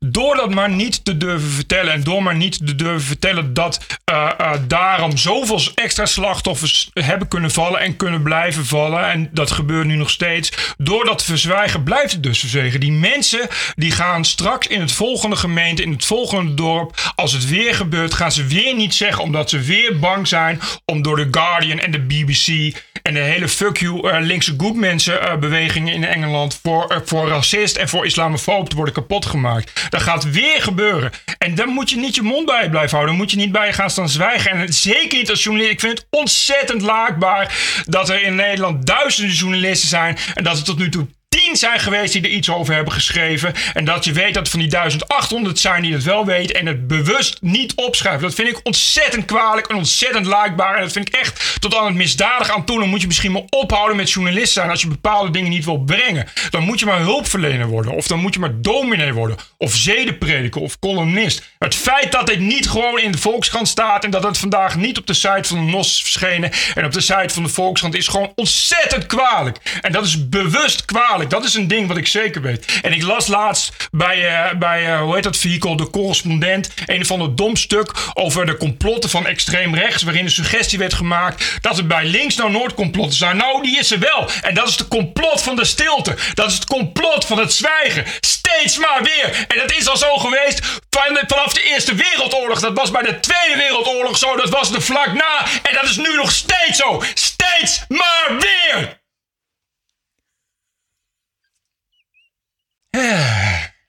S1: Door dat maar niet te durven vertellen en door maar niet te durven vertellen dat eh, eh, daarom zoveel extra slachtoffers hebben kunnen vallen en kunnen blijven vallen. En dat gebeurt nu nog steeds. Door dat verzwijgen blijft het dus verzwegen. Die mensen die gaan straks in het volgende gemeente, in het volgende dorp, als het weer gebeurt, gaan ze weer niet zeggen omdat ze weer bang zijn om door de Guardian en de BBC en de hele fuck you eh, linkse goed mensen eh, in Engeland voor, eh, voor racist en voor islamofoob te worden kapot gemaakt. Dat gaat weer gebeuren. En dan moet je niet je mond bij blijven houden. Dan moet je niet bij je gaan staan zwijgen. En zeker niet als journalist. Ik vind het ontzettend laakbaar dat er in Nederland duizenden journalisten zijn en dat er tot nu toe tien zijn geweest die er iets over hebben geschreven. En dat je weet dat van die 1800 zijn die het wel weten en het bewust niet opschrijven. Dat vind ik ontzettend kwalijk en ontzettend laakbaar. En dat vind ik echt tot aan het misdadig aan toe. Dan moet je misschien maar ophouden met journalist zijn als je bepaalde dingen niet wil brengen. Dan moet je maar hulpverlener worden. Of dan moet je maar dominee worden. Of zedenprediker of columnist. Het feit dat dit niet gewoon in de Volkskrant staat en dat het vandaag niet op de site van de NOS verschenen en op de site van de Volkskrant is gewoon ontzettend kwalijk. En dat is bewust kwalijk. Dat is een ding wat ik zeker weet. En ik las laatst bij, eh, bij eh, hoe heet dat vehicle, de correspondent, een van het dom stuk over de complotten van extreem rechts, waarin de suggestie werd gemaakt dat er bij links nou Noord complotten zijn. Nou, die is er wel. En dat is de complot van de stilte. Dat is het complot van het zwijgen. Steeds maar weer. En dat is al zo geweest van, vanaf de Eerste Wereldoorlog. Dat was bij de Tweede Wereldoorlog zo. Dat was er vlak na. En dat is nu nog steeds zo. Steeds maar weer.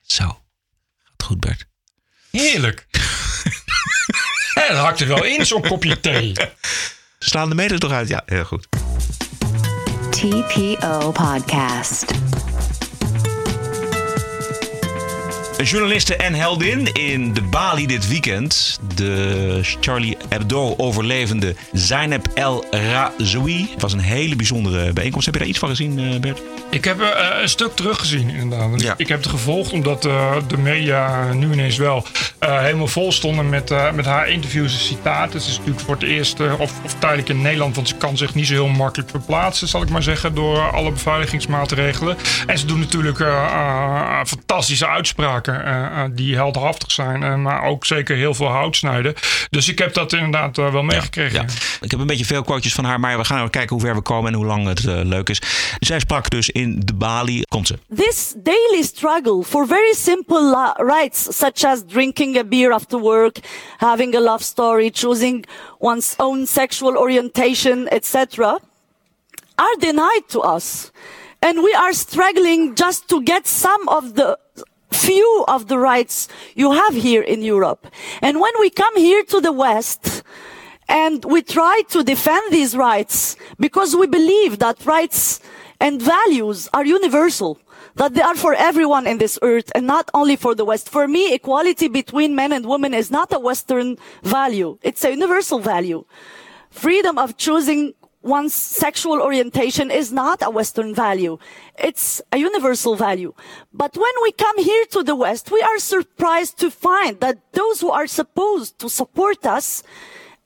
S2: Zo. Gaat goed, Bert.
S1: Heerlijk. Ja, dat hakt er wel in, zo'n kopje thee.
S2: Slaan de meters toch uit? Ja, heel goed.
S3: TPO Podcast.
S2: Een journaliste en heldin in de Bali dit weekend. De Charlie Hebdo-overlevende Zainab El Razoui. Het was een hele bijzondere bijeenkomst. Heb je daar iets van gezien, eh, Bert?
S1: Ik heb eh, een stuk teruggezien, inderdaad. Ik heb het gevolgd omdat eh, de media nu ineens wel helemaal vol stonden met, met haar interviews en citaten. Het is natuurlijk voor het eerst, of, of tijdelijk in Nederland, want ze kan zich niet zo heel makkelijk verplaatsen, zal ik maar zeggen, door alle beveiligingsmaatregelen. En ze doen natuurlijk fantastische uitspraken eh, eh, die heldhaftig zijn, eh, maar ook zeker heel veel hout snijden. Dus ik heb dat inderdaad wel meegekregen.
S2: Ik heb een beetje veel quotejes van haar, maar we gaan even kijken hoe ver we komen en hoe lang het leuk is. Zij sprak dus in de Bali. Komt ze.
S12: This daily struggle for very simple li- rights, such as drinking a beer after work, having a love story, choosing one's own sexual orientation, etc., are denied to us. And we are struggling just to get some of the few of the rights you have here in Europe. And when we come here to the West, and we try to defend these rights because we believe that rights and values are universal, that they are for everyone in this earth and not only for the West. For me, equality between men and women is not a Western value. It's a universal value. Freedom of choosing one's sexual orientation is not a Western value. It's a universal value. But when we come here to the West, we are surprised to find that those who are supposed to support us,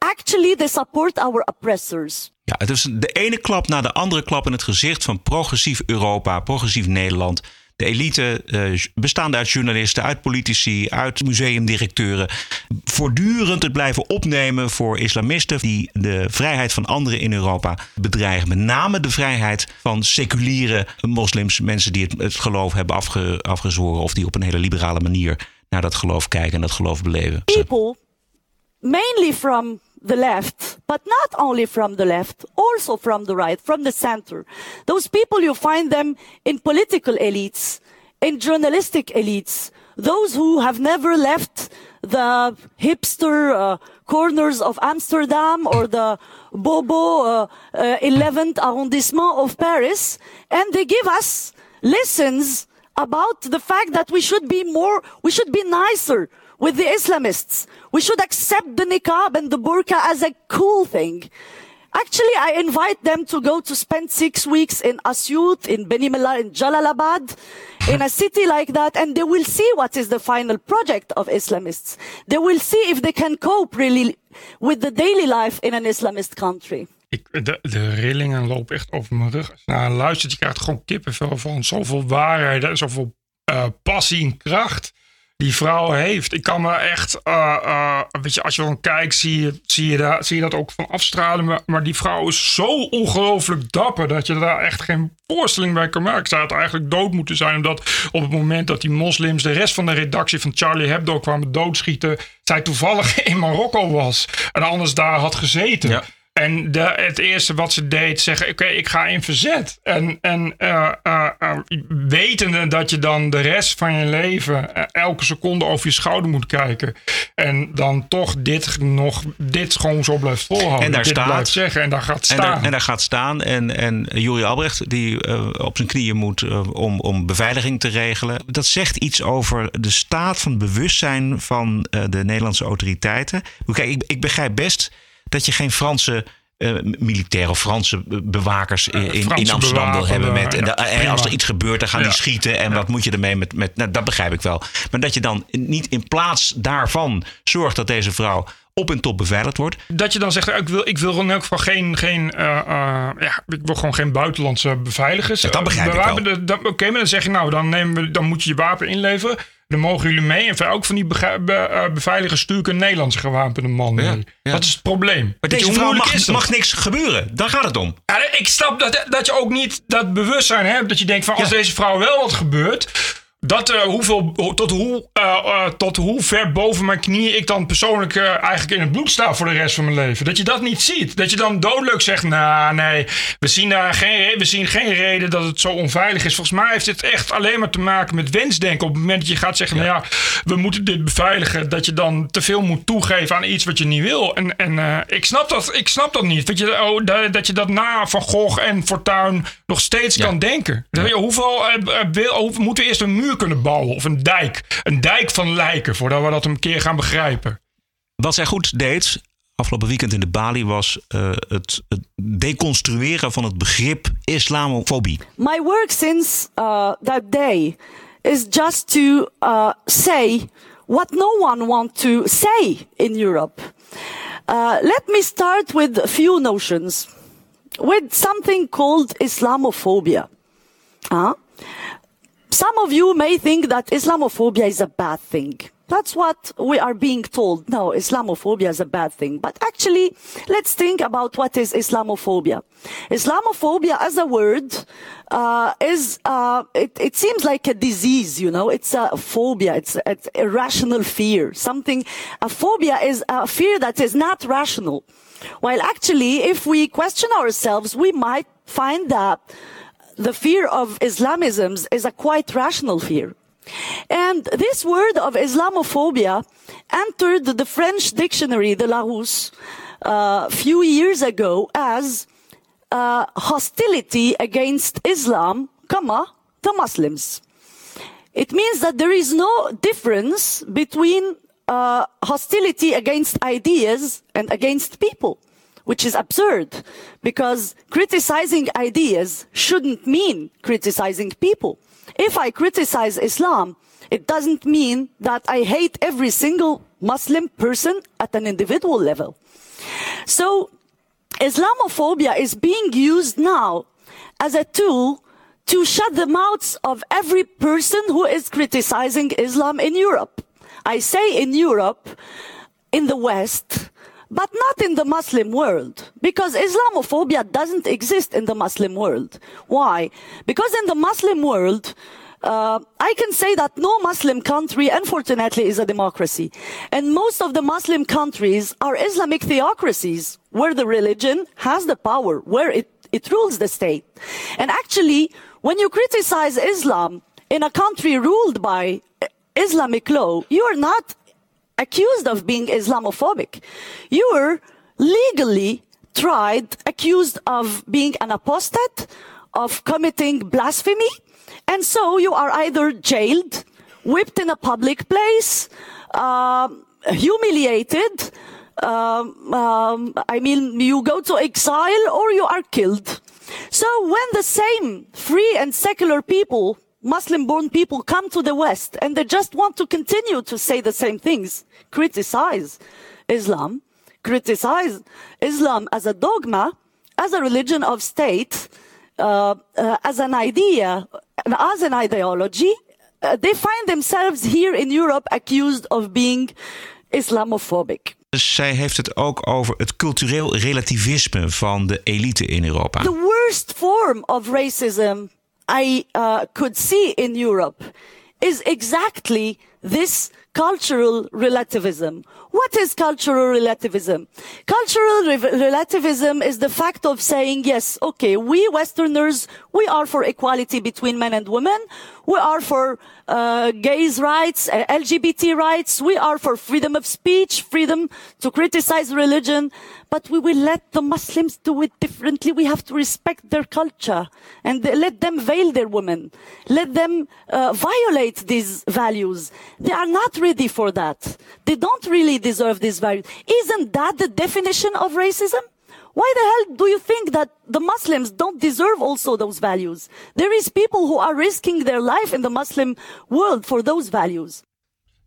S12: actually they support our oppressors.
S2: Ja, het is de ene klap na de andere klap in het gezicht van progressief Europa, progressief Nederland. De elite, eh, bestaande uit journalisten, uit politici, uit museumdirecteuren, voortdurend het blijven opnemen voor islamisten die de vrijheid van anderen in Europa bedreigen. Met name de vrijheid van seculiere moslims, mensen die het, het geloof hebben afge, afgezworen of die op een hele liberale manier naar dat geloof kijken en dat geloof beleven.
S12: People, mainly from the left, but not only from the left, also from the right, from the center. Those people, you find them in political elites, in journalistic elites, those who have never left the hipster uh, corners of Amsterdam or the Bobo uh, uh, 11th arrondissement of Paris, and they give us lessons about the fact that we should be more, we should be nicer with the Islamists. We should accept the niqab and the burqa as a cool thing. Actually, I invite them to go to spend six weeks in Asyut, in Benimela, in Jalalabad, in a city like that, and they will see what is the final project of Islamists. They will see if they can cope really with the daily life in an Islamist country.
S1: Ik, de, de rillingen lopen echt over mijn rug. Naar luistert, je krijgt gewoon kippenvel van zoveel waarheid zoveel uh, passie en kracht die vrouw heeft. Ik kan me echt, uh, uh, weet je, als je dan kijkt, zie je, zie je, daar, zie je dat ook van afstralen. Maar, maar die vrouw is zo ongelooflijk dapper dat je daar echt geen voorstelling bij kan maken. Zij had eigenlijk dood moeten zijn, omdat op het moment dat die moslims de rest van de redactie van Charlie Hebdo kwamen doodschieten, zij toevallig in Marokko was en anders daar had gezeten. Ja. En de, het eerste wat ze deed, zeggen: Oké, ik ga in verzet. En, en uh, uh, uh, wetende dat je dan de rest van je leven elke seconde over je schouder moet kijken. En dan toch dit nog, dit gewoon zo blijft volhouden.
S2: En daar
S1: dit
S2: staat.
S1: Blijft zeggen en daar gaat staan.
S2: En daar, en daar gaat staan. En, en Julia Albrecht, die op zijn knieën moet om, om beveiliging te regelen. Dat zegt iets over de staat van bewustzijn van de Nederlandse autoriteiten. Kijk, ik, ik begrijp best dat je geen Franse uh, militaire of Franse bewakers in, in, in Amsterdam wil hebben. Met, ja, en als er iets gebeurt, dan gaan ja. die schieten. En ja. wat moet je ermee met. met nou, dat begrijp ik wel. Maar dat je dan niet in plaats daarvan zorgt dat deze vrouw op en top beveiligd wordt.
S1: Dat je dan zegt, ik wil, ik wil in elk geval geen, geen uh, uh, ja, ik wil gewoon geen buitenlandse beveiligers.
S2: Ja, dat begrijp ik wel.
S1: Oké, okay, maar dan zeg je nou, dan, nemen we, dan moet je je wapen inleveren. Dan mogen jullie mee. En voor elk van die be be beveiligers stuur ik een Nederlandse gewapende man mee. Ja, ja. Dat is het probleem.
S2: Maar deze vrouw mag, mag niks gebeuren. Daar gaat het om.
S1: Ja, ik snap dat, dat je ook niet dat bewustzijn hebt. Dat je denkt van als deze vrouw wel wat gebeurt dat, uh, hoeveel, tot, hoe, uh, uh, tot hoe ver boven mijn knieën ik dan persoonlijk eigenlijk in het bloed sta voor de rest van mijn leven. Dat je dat niet ziet. Dat je dan doodleuk zegt, nou nee, we zien, daar geen, we zien geen reden dat het zo onveilig is. Volgens mij heeft dit echt alleen maar te maken met wensdenken. Op het moment dat je gaat zeggen, ja. nou ja, we moeten dit beveiligen. Dat je dan te veel moet toegeven aan iets wat je niet wil. En, en ik, snap dat, ik snap dat niet. Dat je, oh, dat, dat je dat na Van Gogh en Fortuin nog steeds ja. kan denken. Ja. Hoeveel, wil, moeten we eerst een muur kunnen bouwen. Of een dijk. Een dijk van lijken, voordat we dat een keer gaan begrijpen.
S2: Wat zij goed deed afgelopen weekend in de Bali was uh, het, het, deconstrueren van het begrip islamofobie.
S12: My work since uh, that day is just to uh, say what no one wants to say in Europe. let me start with a few notions. With something called Islamophobia. Huh? Some of you may think that Islamophobia is a bad thing. That's what we are being told. No, Islamophobia is a bad thing. But actually, let's think about what is Islamophobia. Islamophobia as a word, uh, is, uh, it, it, seems like a disease, you know, it's a phobia, it's, it's irrational fear. Something, a phobia is a fear that is not rational. While actually, if we question ourselves, we might find that the fear of Islamism is a quite rational fear. And this word of Islamophobia entered the French dictionary, the Larousse, a uh, few years ago as uh, hostility against Islam, comma, the Muslims. It means that there is no difference between uh, hostility against ideas and against people which is absurd because criticizing ideas shouldn't mean criticizing people. If I criticize Islam, it doesn't mean that I hate every single Muslim person at an individual level. So Islamophobia is being used now as a tool to shut the mouths of every person who is criticizing Islam in Europe. I say in Europe, in the West, but not in the Muslim world, because Islamophobia doesn't exist in the Muslim world. Why? Because in the Muslim world, uh, I can say that no Muslim country, unfortunately, is a democracy. And most of the Muslim countries are Islamic theocracies, where the religion has the power, where it, it rules the state. And actually, when you criticize Islam in a country ruled by Islamic law, you are not accused of being Islamophobic. You were legally tried, accused of being an apostate, of committing blasphemy, and so you are either jailed, whipped in a public place, um, humiliated, um, um, I mean, you go to exile or you are killed. So when the same free and secular people Muslim born people come to the West and they just want to continue to say the same things, criticize Islam, criticize Islam as a dogma, as a religion of state, uh, uh, as an idea, as an ideology. Uh, they find themselves here in Europe accused of being Islamophobic.
S2: Zij heeft het ook over het cultureel relativisme van de elite in Europa.
S12: The worst form of racism I uh, could see in Europe is exactly this cultural relativism. What is cultural relativism? Cultural re- relativism is the fact of saying, yes, okay, we Westerners, we are for equality between men and women. We are for uh, gays' rights, uh, LGBT rights. We are for freedom of speech, freedom to criticize religion. But we will let the Muslims do it differently. We have to respect their culture and let them veil their women. Let them uh, violate these values. They are not ready for that. They don't really deserve these values. Isn't that the definition of racism? Why the hell do you think that the Muslims don't deserve also those values? There is people who are risking their life in the Muslim world for those values.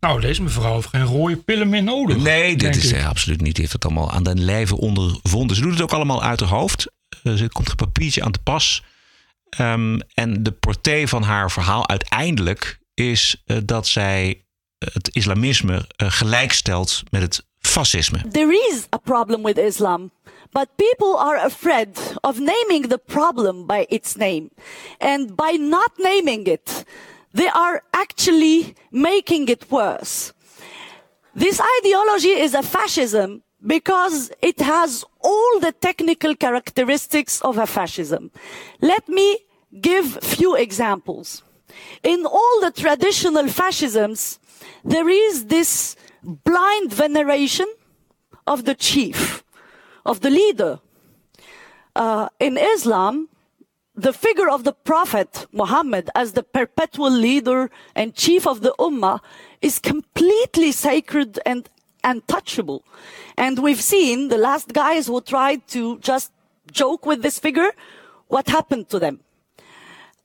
S1: Nou, deze mevrouw heeft geen rode pillen meer nodig.
S2: Nee, dit is
S1: ik.
S2: eh, absoluut niet. Die heeft het allemaal aan den lijve ondervonden. Ze doet het ook allemaal uit haar hoofd. Eh, ze komt er een papiertje aan te pas. Ehm, en de portée van haar verhaal uiteindelijk is eh, dat zij het islamisme eh, gelijkstelt met het fascisme.
S12: There is a problem with Islam, but people are afraid of naming the problem by its name. And by not naming it, they are actually making it worse. This ideology is a fascism because it has all the technical characteristics of a fascism. Let me give few examples. In all the traditional fascisms, there is this blind veneration of the chief, of the leader. Uh, in Islam, the figure of the Prophet Muhammad as the perpetual leader and chief of the Ummah is completely sacred and untouchable. And we've seen the last guys who tried to just joke with this figure, what happened to them.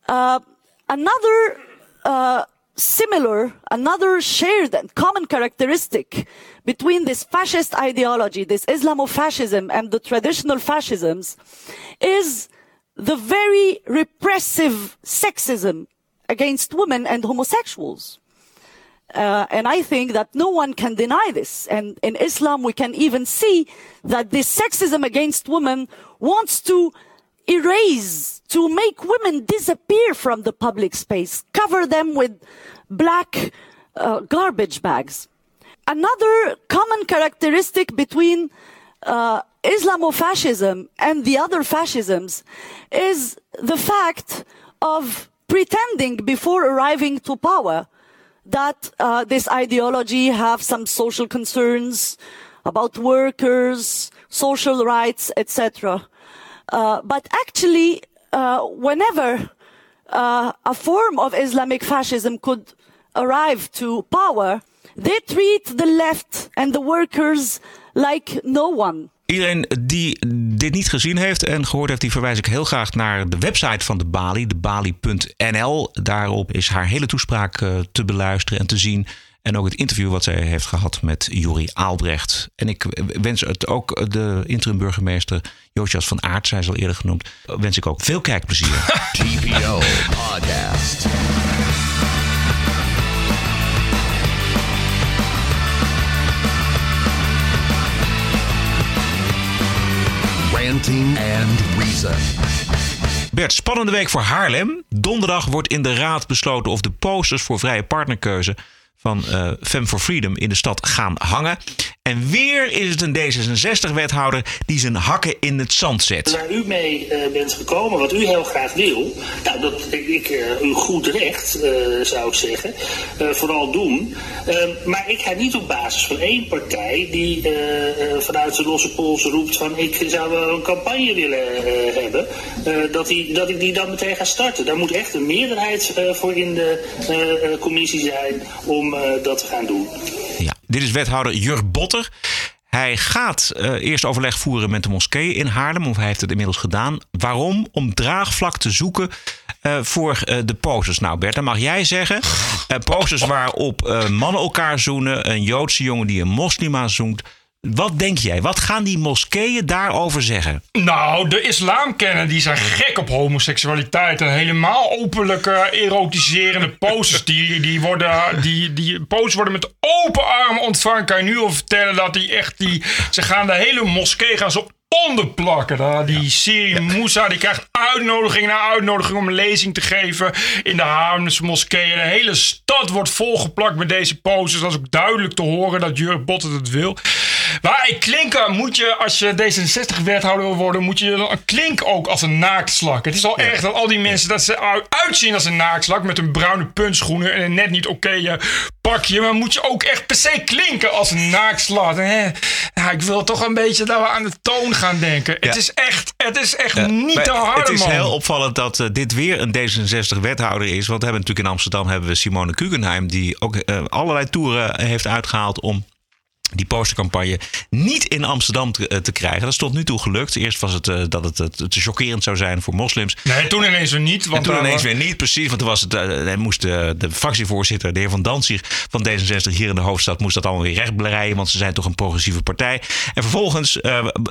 S12: Uh, another uh, similar, another shared and common characteristic between this fascist ideology, this Islamofascism and the traditional fascisms is the very repressive sexism against women and homosexuals. Uh, and I think that no one can deny this. And in Islam, we can even see that this sexism against women wants to erase, to make women disappear from the public space, cover them with black uh, garbage bags. Another common characteristic between uh, Islamofascism and the other fascisms is the fact of pretending before arriving to power that uh, this ideology have some social concerns about workers, social rights, etc. Uh, but actually, uh, whenever uh, a form of Islamic fascism could arrive to power, they treat the left and the workers like no one.
S2: Iedereen die dit niet gezien heeft en gehoord heeft, die verwijs ik heel graag naar de website van de Bali, de bali.nl. Daarop is haar hele toespraak eh, te beluisteren en te zien. En ook het interview wat zij heeft gehad met Juri Aalbrecht. En ik wens het ook de interim burgemeester Josias van Aert, zij is al eerder genoemd, wens ik ook veel kijkplezier.
S13: TPO Podcast. Ranting and Reason.
S2: Bert, spannende week voor Haarlem. Donderdag wordt in de raad besloten of de posters voor vrije partnerkeuze van uh, Fem for Freedom in de stad gaan hangen. En weer is het een D66-wethouder die zijn hakken in het zand zet.
S14: Waar u mee uh, bent gekomen, wat u heel graag wil, nou, dat ik uh, u goed recht, zou ik zeggen, vooral doen. maar ik ga niet op basis van één partij die vanuit de losse pols roept van ik zou wel een campagne willen hebben, dat, die, dat ik die dan meteen ga starten. Daar moet echt een meerderheid voor in de commissie zijn om dat te gaan doen.
S2: Ja, dit is wethouder Jurg Botter. Hij gaat uh, eerst overleg voeren met de moskee in Haarlem, of hij heeft het inmiddels gedaan. Waarom? Om draagvlak te zoeken uh, voor uh, de posters. Nou, Bert, mag jij zeggen. posters waarop mannen elkaar zoenen, een Joodse jongen die een moslima zoent. Wat denk jij? Wat gaan die moskeeën daarover zeggen?
S1: Nou, de islamkennen die zijn gek op homoseksualiteit. En helemaal openlijk uh, erotiserende posters. Die, die, worden, die, die posters worden met open armen ontvangen. Kan je nu al vertellen dat die echt... Die, ze gaan de hele moskee gaan zo onderplakken. Daar. Die serie Moussa die krijgt uitnodiging na uitnodiging om een lezing te geven in de Haarlemse moskee. En de hele stad wordt volgeplakt met deze posters. Dat is ook duidelijk te horen dat Jurk Bot het wil. Maar ik klinken moet je, als je D66-wethouder wil worden, moet je dan klink ook als een naaktslak. Het is al erg dat al die mensen dat ze uitzien als een naaktslak met een bruine puntschoenen en een net niet oké okay, pakje. Maar moet je ook echt per se klinken als een. Ja, ik wil toch een beetje dat we aan de toon gaan denken. Het is echt, het is echt niet te hard,
S2: Het is
S1: man.
S2: heel opvallend dat uh, dit weer een D66-wethouder is. Want we hebben natuurlijk in Amsterdam hebben we Simone Kugenheim... die ook uh, allerlei toeren heeft uitgehaald om die postercampagne niet in Amsterdam te, te, krijgen. Dat is tot nu toe gelukt. Eerst was het uh, dat het uh, te chockerend zou zijn voor moslims.
S1: Nee, toen ineens weer niet. Want
S2: en toen ineens weer niet, precies. Want toen was het, uh, hij moest de, de, fractievoorzitter, de heer Van Danzig van D66 hier in de hoofdstad, moest dat allemaal weer rechtbreien. Want ze zijn toch een progressieve partij. En vervolgens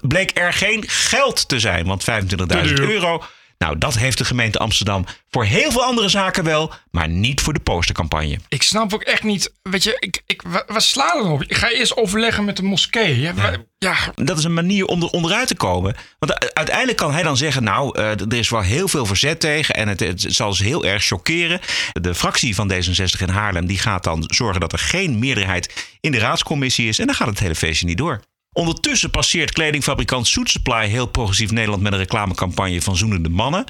S2: bleek er geen geld te zijn. Want 25.000 euro. Nou, dat heeft de gemeente Amsterdam voor heel veel andere zaken wel, maar niet voor de postercampagne.
S1: Ik snap ook echt niet, weet je, ik, ik, wat slaan er op? Ik ga eerst overleggen met de moskee. Ja, ja. ja.
S2: Dat is een manier om er onderuit te komen. Want uiteindelijk kan hij dan zeggen, nou, uh, er is wel heel veel verzet tegen en het, het zal ze heel erg chockeren. De fractie van D66 in Haarlem, die gaat dan zorgen dat er geen meerderheid in de raadscommissie is en dan gaat het hele feestje niet door. Ondertussen passeert kledingfabrikant Suit Supply heel progressief Nederland met een reclamecampagne van zoenende mannen.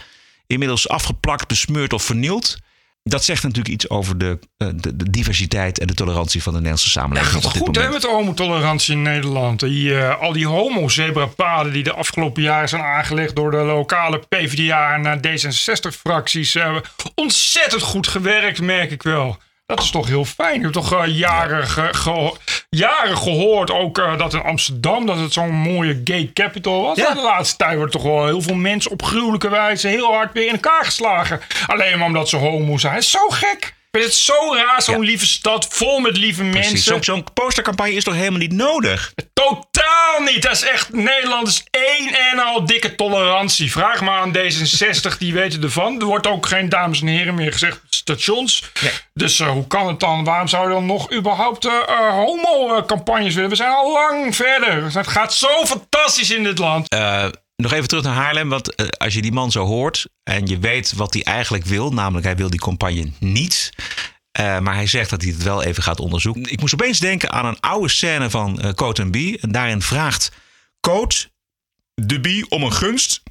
S2: Inmiddels afgeplakt, besmeurd of vernield. Dat zegt natuurlijk iets over de, de, de diversiteit en de tolerantie van de Nederlandse samenleving.
S1: Ja, goed hè, met homotolerantie in Nederland. Die, uh, al die homo-zebrapaden die de afgelopen jaren zijn aangelegd door de lokale PvdA en D66-fracties. Uh, ontzettend goed gewerkt, merk ik wel. Dat is toch heel fijn. Ik heb toch uh, jaren, ge, ge, jaren gehoord ook uh, dat in Amsterdam dat het zo'n mooie gay capital was. Ja. De laatste tijd worden toch wel heel veel mensen op gruwelijke wijze heel hard weer in elkaar geslagen. Alleen maar omdat ze homo zijn. Is zo gek. Vind het zo raar, zo'n ja. lieve stad, vol met lieve
S2: Precies.
S1: mensen.
S2: Zo'n zo postercampagne is toch helemaal niet nodig?
S1: Totaal niet. Dat is echt, Nederland is één en al dikke tolerantie. Vraag maar aan D66, die weten ervan. Er wordt ook geen dames en heren meer gezegd stations. Nee. Dus uh, hoe kan het dan? Waarom zou je dan nog überhaupt uh, uh, homo-campagnes willen? We zijn al lang verder. Het gaat zo fantastisch in dit land.
S2: Nog even terug naar Haarlem, want uh, als je die man zo hoort en je weet wat hij eigenlijk wil, namelijk hij wil die campagne niet. Uh, maar hij zegt dat hij het wel even gaat onderzoeken. Ik moest opeens denken aan een oude scène van uh, Coat B. En daarin vraagt Coat de B om een gunst.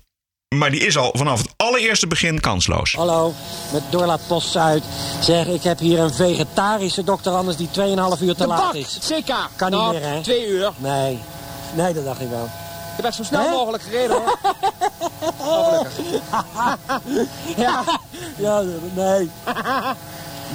S2: Maar die is al vanaf het allereerste begin kansloos.
S15: Hallo, met Dorla Post Zuid. Zeg, ik heb hier een vegetarische dokter Anders die 2,5 uur te
S16: de
S15: laat
S16: bak,
S15: is.
S16: Zeker.
S15: Kan
S16: nou,
S15: niet meer, hè?
S16: Twee uur.
S15: Nee. Nee, dat dacht ik wel.
S16: Ik heb zo snel mogelijk gereden hoor. oh,
S15: ja. ja, nee.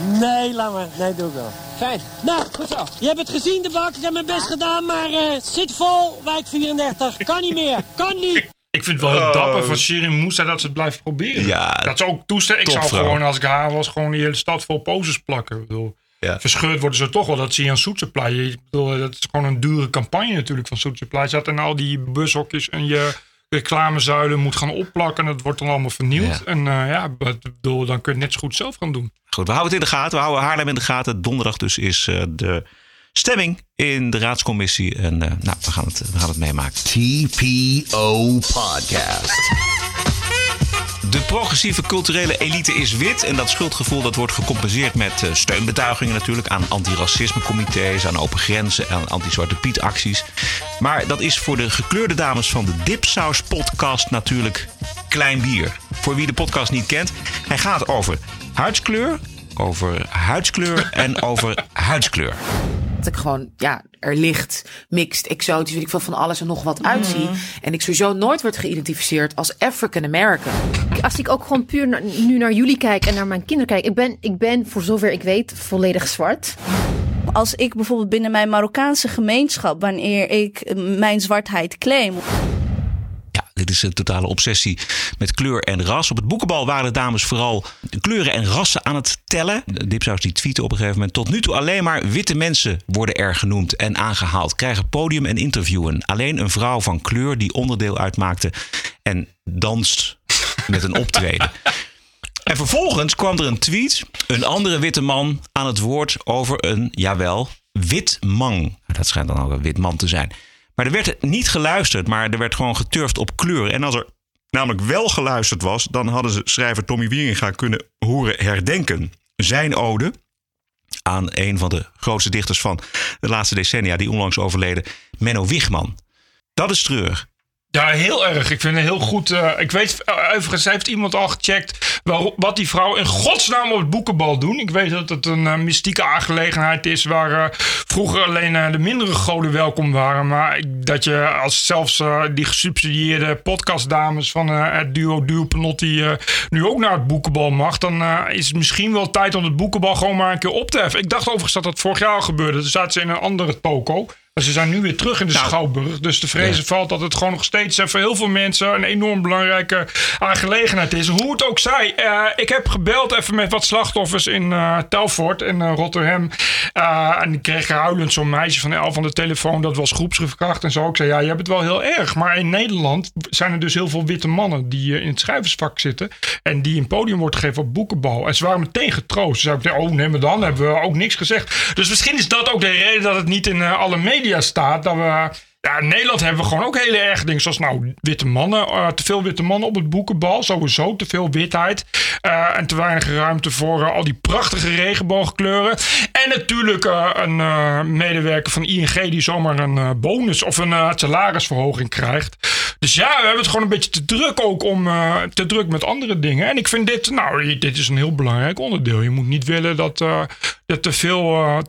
S15: Nee, laat maar. Nee, doe ik wel.
S16: Fijn.
S15: Nou, goed zo. Je hebt het gezien, de bak. Ik heb mijn best gedaan, maar uh, zit vol. Wijk 34. Kan niet meer. Kan niet.
S1: Ik vind het wel heel dapper van Shirin Moussa dat ze het blijft proberen.
S2: Ja,
S1: dat ze ook toestemmen. Ik zou gewoon, als ik haar was, gewoon die hele stad vol poses plakken. Ik bedoel,
S2: Ja.
S1: Verscheurd worden ze toch wel. Dat zie je aan Soet Supply. Ik bedoel, dat is gewoon een dure campagne natuurlijk van Soet Supply. Zat en al die bushokjes en je reclamezuilen moet gaan opplakken. En dat wordt dan allemaal vernieuwd.
S2: Ja.
S1: En eh, ja, bedoel, dan kun je het net zo goed zelf gaan doen.
S2: Goed, we houden het in de gaten. We houden Haarlem in de gaten. Donderdag dus is eh, de stemming in de raadscommissie. En eh, nou, we gaan het, we gaan het meemaken.
S13: TPO Podcast.
S2: De progressieve culturele elite is wit. En dat schuldgevoel dat wordt gecompenseerd met eh, steunbetuigingen natuurlijk. Aan antiracismecomité's, aan open grenzen, aan anti-Zwarte Piet acties. Maar dat is voor de gekleurde dames van de Dipsaus podcast natuurlijk klein bier. Voor wie de podcast niet kent. Hij gaat over huidskleur, over huidskleur en over huidskleur.
S17: Dat ik gewoon, ja, er licht, mixed, exotisch, weet ik veel van alles en nog wat uitzie. En ik sowieso nooit word geïdentificeerd als African American.
S18: Als ik ook gewoon puur naar- nu naar jullie kijk en naar mijn kinderen kijk. Ik ben, ik ben voor zover ik weet volledig zwart.
S12: Als ik bijvoorbeeld binnen mijn Marokkaanse gemeenschap, wanneer ik mijn zwartheid claim,
S2: Dit is een totale obsessie met kleur en ras. Op het boekenbal waren de dames vooral kleuren en rassen aan het tellen. Dipsaus die tweeten op een gegeven moment. Tot nu toe alleen maar witte mensen worden er genoemd en aangehaald. Krijgen podium en interviewen. Alleen een vrouw van kleur die onderdeel uitmaakte en danst met een optreden. En vervolgens kwam er een tweet. Een andere witte man aan het woord over een, jawel, wit mang. Dat schijnt dan ook een wit man te zijn. Maar er werd niet geluisterd, maar er werd gewoon geturfd op kleur. En als er namelijk wel geluisterd was, dan hadden ze schrijver Tommy Wieringa kunnen horen herdenken. Zijn ode aan een van de grootste dichters van de laatste decennia, die onlangs overleden, Menno Wichman. Dat is treurig.
S1: Ja, heel erg. Ik vind het heel goed. eh, ik weet, eh, overigens heeft iemand al gecheckt waarom, wat die vrouw in godsnaam op het boekenbal doen. Ik weet dat het een eh, mystieke aangelegenheid is waar vroeger alleen de mindere goden welkom waren. Maar dat je als zelfs die gesubsidieerde podcastdames van het duo Duo Panotti eh, nu ook naar het boekenbal mag, dan is het misschien wel tijd om het boekenbal gewoon maar een keer op te heffen. Ik dacht overigens dat dat vorig jaar al gebeurde. Toen zaten ze in een andere toko. Maar ze zijn nu weer terug in de Schouwburg. Dus de vrezen valt dat het gewoon nog steeds voor heel veel mensen een enorm belangrijke aangelegenheid is. Hoe het ook zij. eh, ik heb gebeld even met wat slachtoffers in eh Telfort in eh, Rotterdam. En ik kreeg huilend zo'n meisje van elf aan de telefoon. Dat was groepsverkracht en zo. Ik zei, ja, je hebt het wel heel erg. Maar in Nederland zijn er dus heel veel witte mannen die in het schrijversvak zitten. En die een podium wordt gegeven op boekenbal. En ze waren meteen getroost. Ze zeiden, oh nee, maar dan hebben we ook niks gezegd. Dus misschien is dat ook de reden dat het niet in alle media staat. Dat we... Ja, in Nederland hebben we gewoon ook hele erg dingen zoals nou witte mannen, eh, te veel witte mannen op het boekenbal, sowieso te veel witheid eh, en te weinig ruimte voor eh, al die prachtige regenboogkleuren. En natuurlijk een medewerker van ING die zomaar een bonus of een salarisverhoging krijgt. Dus ja, we hebben het gewoon een beetje te druk ook om te druk met andere dingen. En ik vind dit, nou, dit is een heel belangrijk onderdeel. Je moet niet willen dat, dat te veel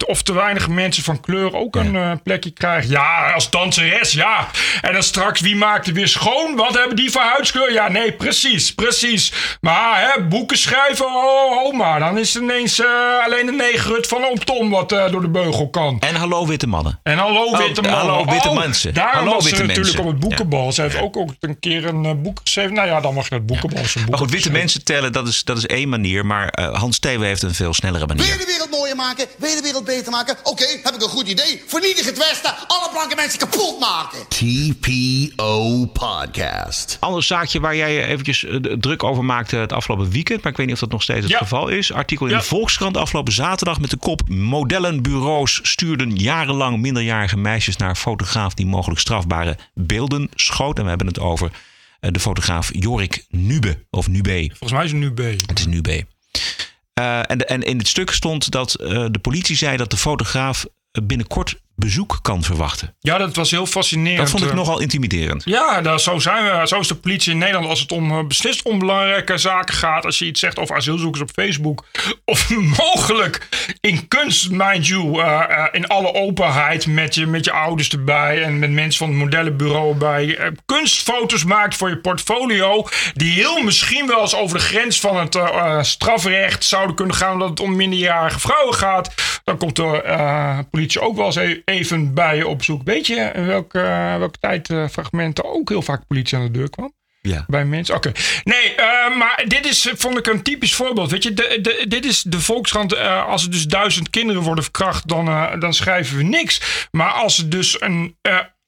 S1: of te weinig mensen van kleur ook een plekje krijgen. Ja, als ja. En dan straks, wie maakt er weer schoon? Wat hebben die voor huidskleur? Ja, nee, precies, precies. Maar hè, boeken schrijven, oh, oh, maar dan is het ineens eh, alleen de negerhut van oom Tom wat eh, door de beugel kan.
S2: En hallo witte mannen.
S1: En hallo
S2: Oh,
S1: witte mannen.
S2: hallo witte
S1: Oh,
S2: mensen.
S1: Daarom
S2: Hallo
S1: was ze natuurlijk
S2: mensen.
S1: op het boekenbal. Ze heeft ook, ook een keer een eh, boek geschreven. Nou ja, dan mag je het boekenbal zijn boek.
S2: Maar goed, witte mensen tellen, dat is, dat is één manier. Maar eh, Hans Thewe heeft een veel snellere
S4: Wil
S2: manier.
S4: je de wereld mooier maken? Wil je de wereld beter maken? Oké, heb ik een goed idee. Vernietig het Westen. Alle blanke mensen kapot maken.
S13: TPO Podcast.
S2: Ander zaakje waar jij je eventjes eh, druk over maakte het afgelopen weekend. Maar ik weet niet of dat nog steeds het
S1: Ja.
S2: geval is. Artikel in
S1: Ja.
S2: de Volkskrant afgelopen zaterdag met de kop... Modellenbureaus stuurden jarenlang minderjarige meisjes naar een fotograaf... die mogelijk strafbare beelden schoot. En we hebben het over eh, de fotograaf Jorik Nube. Of Nube.
S1: Volgens mij is het nu B.
S2: Het is Nube. Eh, en, de- en in het stuk stond dat eh, de politie zei dat de fotograaf binnenkort bezoek kan verwachten.
S1: Ja, dat was heel fascinerend.
S2: Dat vond ik
S1: eh.
S2: nogal intimiderend.
S1: Ja, nou, zo, zijn we, zo is de politie in Nederland als het om eh, beslist onbelangrijke zaken gaat. Als je iets zegt over asielzoekers op Facebook. Of mogelijk in kunst, mind you. eh, in alle openheid met je, met je ouders erbij. En met mensen van het modellenbureau erbij. eh, kunstfoto's maakt voor je portfolio. Die heel misschien wel eens over de grens van het strafrecht zouden kunnen gaan. Omdat het om minderjarige vrouwen gaat. Dan komt de politie ook wel eens even bij je op zoek. Weet je welke, welke tijdfragmenten ook heel vaak politie aan de deur kwam?
S2: Ja.
S1: Bij mensen? Oké. Nee, eh, maar dit is, eh, vond ik een typisch voorbeeld. Weet je, de, de, dit is de Volkskrant. eh, als er dus duizend kinderen worden verkracht, dan, eh, dan schrijven we niks. Maar als er dus een.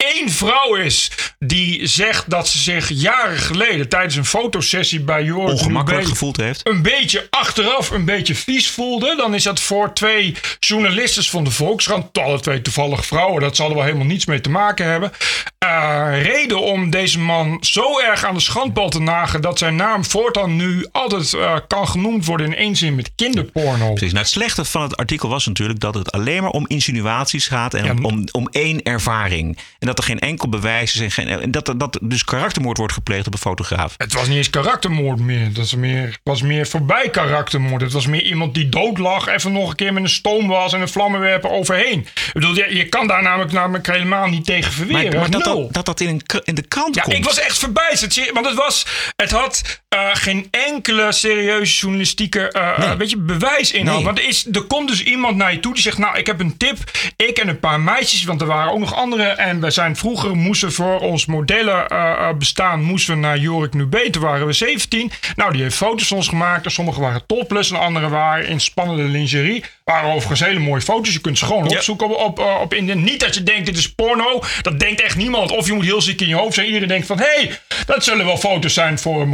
S1: Één vrouw is die zegt dat ze zich jaren geleden tijdens een fotosessie bij Joris
S2: Ongemakkelijk
S1: Nubé
S2: gevoeld heeft.
S1: een beetje achteraf een beetje vies voelde, dan is dat voor twee journalisten van de Volkskrant, alle twee toevallig vrouwen, dat zal er wel helemaal niets mee te maken hebben, eh, reden om deze man zo erg aan de schandpaal te nagen dat zijn naam voortaan nu altijd eh, kan genoemd worden in één zin met kinderporno.
S2: Precies. Nou, het slechte van het artikel was natuurlijk dat het alleen maar om insinuaties gaat en om, om, om één ervaring. En dat er geen enkel bewijs is en, geen, en dat, dat dus karaktermoord wordt gepleegd op een fotograaf.
S1: Het was niet eens karaktermoord meer. Dat is meer, was meer voorbij karaktermoord. Het was meer iemand die dood lag. Even nog een keer met een stoomwas en een vlammenwerper overheen. Ik bedoel, je, je kan daar namelijk, namelijk helemaal niet tegen verweren.
S2: Maar, maar dat, dat, dat dat in, een, in de krant
S1: Ja,
S2: komt.
S1: ik was echt verbijsterd. Want het, was, het had eh, geen enkele serieuze journalistieke eh, eh, weet je, bewijs in.
S2: Nee.
S1: Want er, is, er komt dus iemand naar je toe die zegt... Nou, ik heb een tip. Ik en een paar meisjes, want er waren ook nog anderen. En we zijn vroeger moesten voor ons modellen bestaan... moesten we naar Jorik Nubé. Toen waren we 17. Nou, die heeft foto's van ons gemaakt. En sommige waren topless en andere waren in spannende lingerie. Waren overigens hele mooie foto's. Je kunt ze gewoon opzoeken op, op, op internet. Niet dat je denkt, dit is porno. Dat denkt echt niemand. Of je moet heel ziek in je hoofd zijn. Iedereen denkt van, hé, hey, dat zullen wel foto's zijn voor een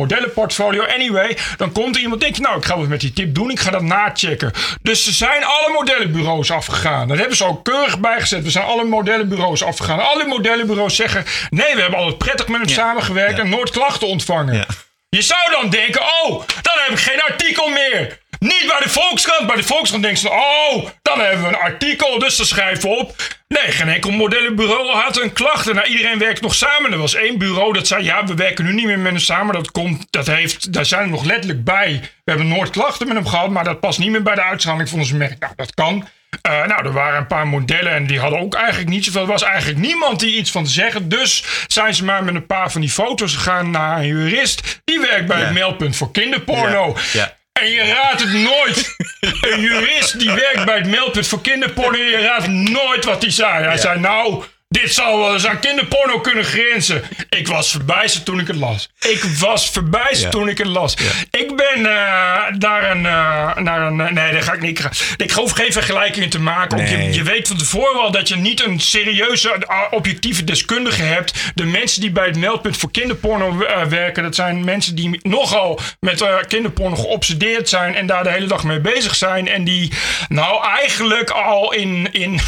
S1: modellenportfolio. Anyway, dan komt er iemand denkt, nou, ik ga wat met die tip doen. Ik ga dat nachecken. Dus ze zijn alle modellenbureaus afgegaan. Daar hebben ze ook keurig bijgezet. We zijn alle modellenbureaus afgegaan. Alle modellenbureaus zeggen, nee, we hebben altijd prettig met hem samengewerkt en nooit klachten ontvangen. Je zou dan denken, oh, dan heb ik geen artikel meer. Niet bij de Volkskrant. Bij de Volkskrant denken ze, oh, dan hebben we een artikel, dus dan schrijven we op. Nee, geen enkel modellenbureau had een klacht. Nou, iedereen werkt nog samen. Er was één bureau dat zei, ja, we werken nu niet meer met hem samen. Dat komt, dat heeft, daar zijn we nog letterlijk bij. We hebben nooit klachten met hem gehad, maar dat past niet meer bij de uitstraling van ons merk. Nou, dat kan. Eh, nou, er waren een paar modellen en die hadden ook eigenlijk niet zoveel. Er was eigenlijk niemand die iets van te zeggen. Dus zijn ze maar met een paar van die foto's gegaan naar een jurist. Die werkt bij het meldpunt voor kinderporno.
S2: Ja.
S1: En je raadt het nooit. Een jurist die werkt bij het meldpunt voor kinderporno. Je raadt nooit wat hij zei. Hij zei nou... Dit zou wel eens aan kinderporno kunnen grenzen. Ik was verbijsterd toen ik het las. Ik was verbijsterd
S2: Ja.
S1: toen ik het las. Ik ben eh, naar een... eh, naar een eh, nee, daar ga ik niet... Ik hoef geen vergelijkingen te maken.
S2: Nee.
S1: Je, je weet van tevoren wel dat je niet een serieuze, objectieve deskundige hebt. De mensen die bij het meldpunt voor kinderporno werken... dat zijn mensen die nogal met kinderporno geobsedeerd zijn... en daar de hele dag mee bezig zijn. En die nou eigenlijk al in, in,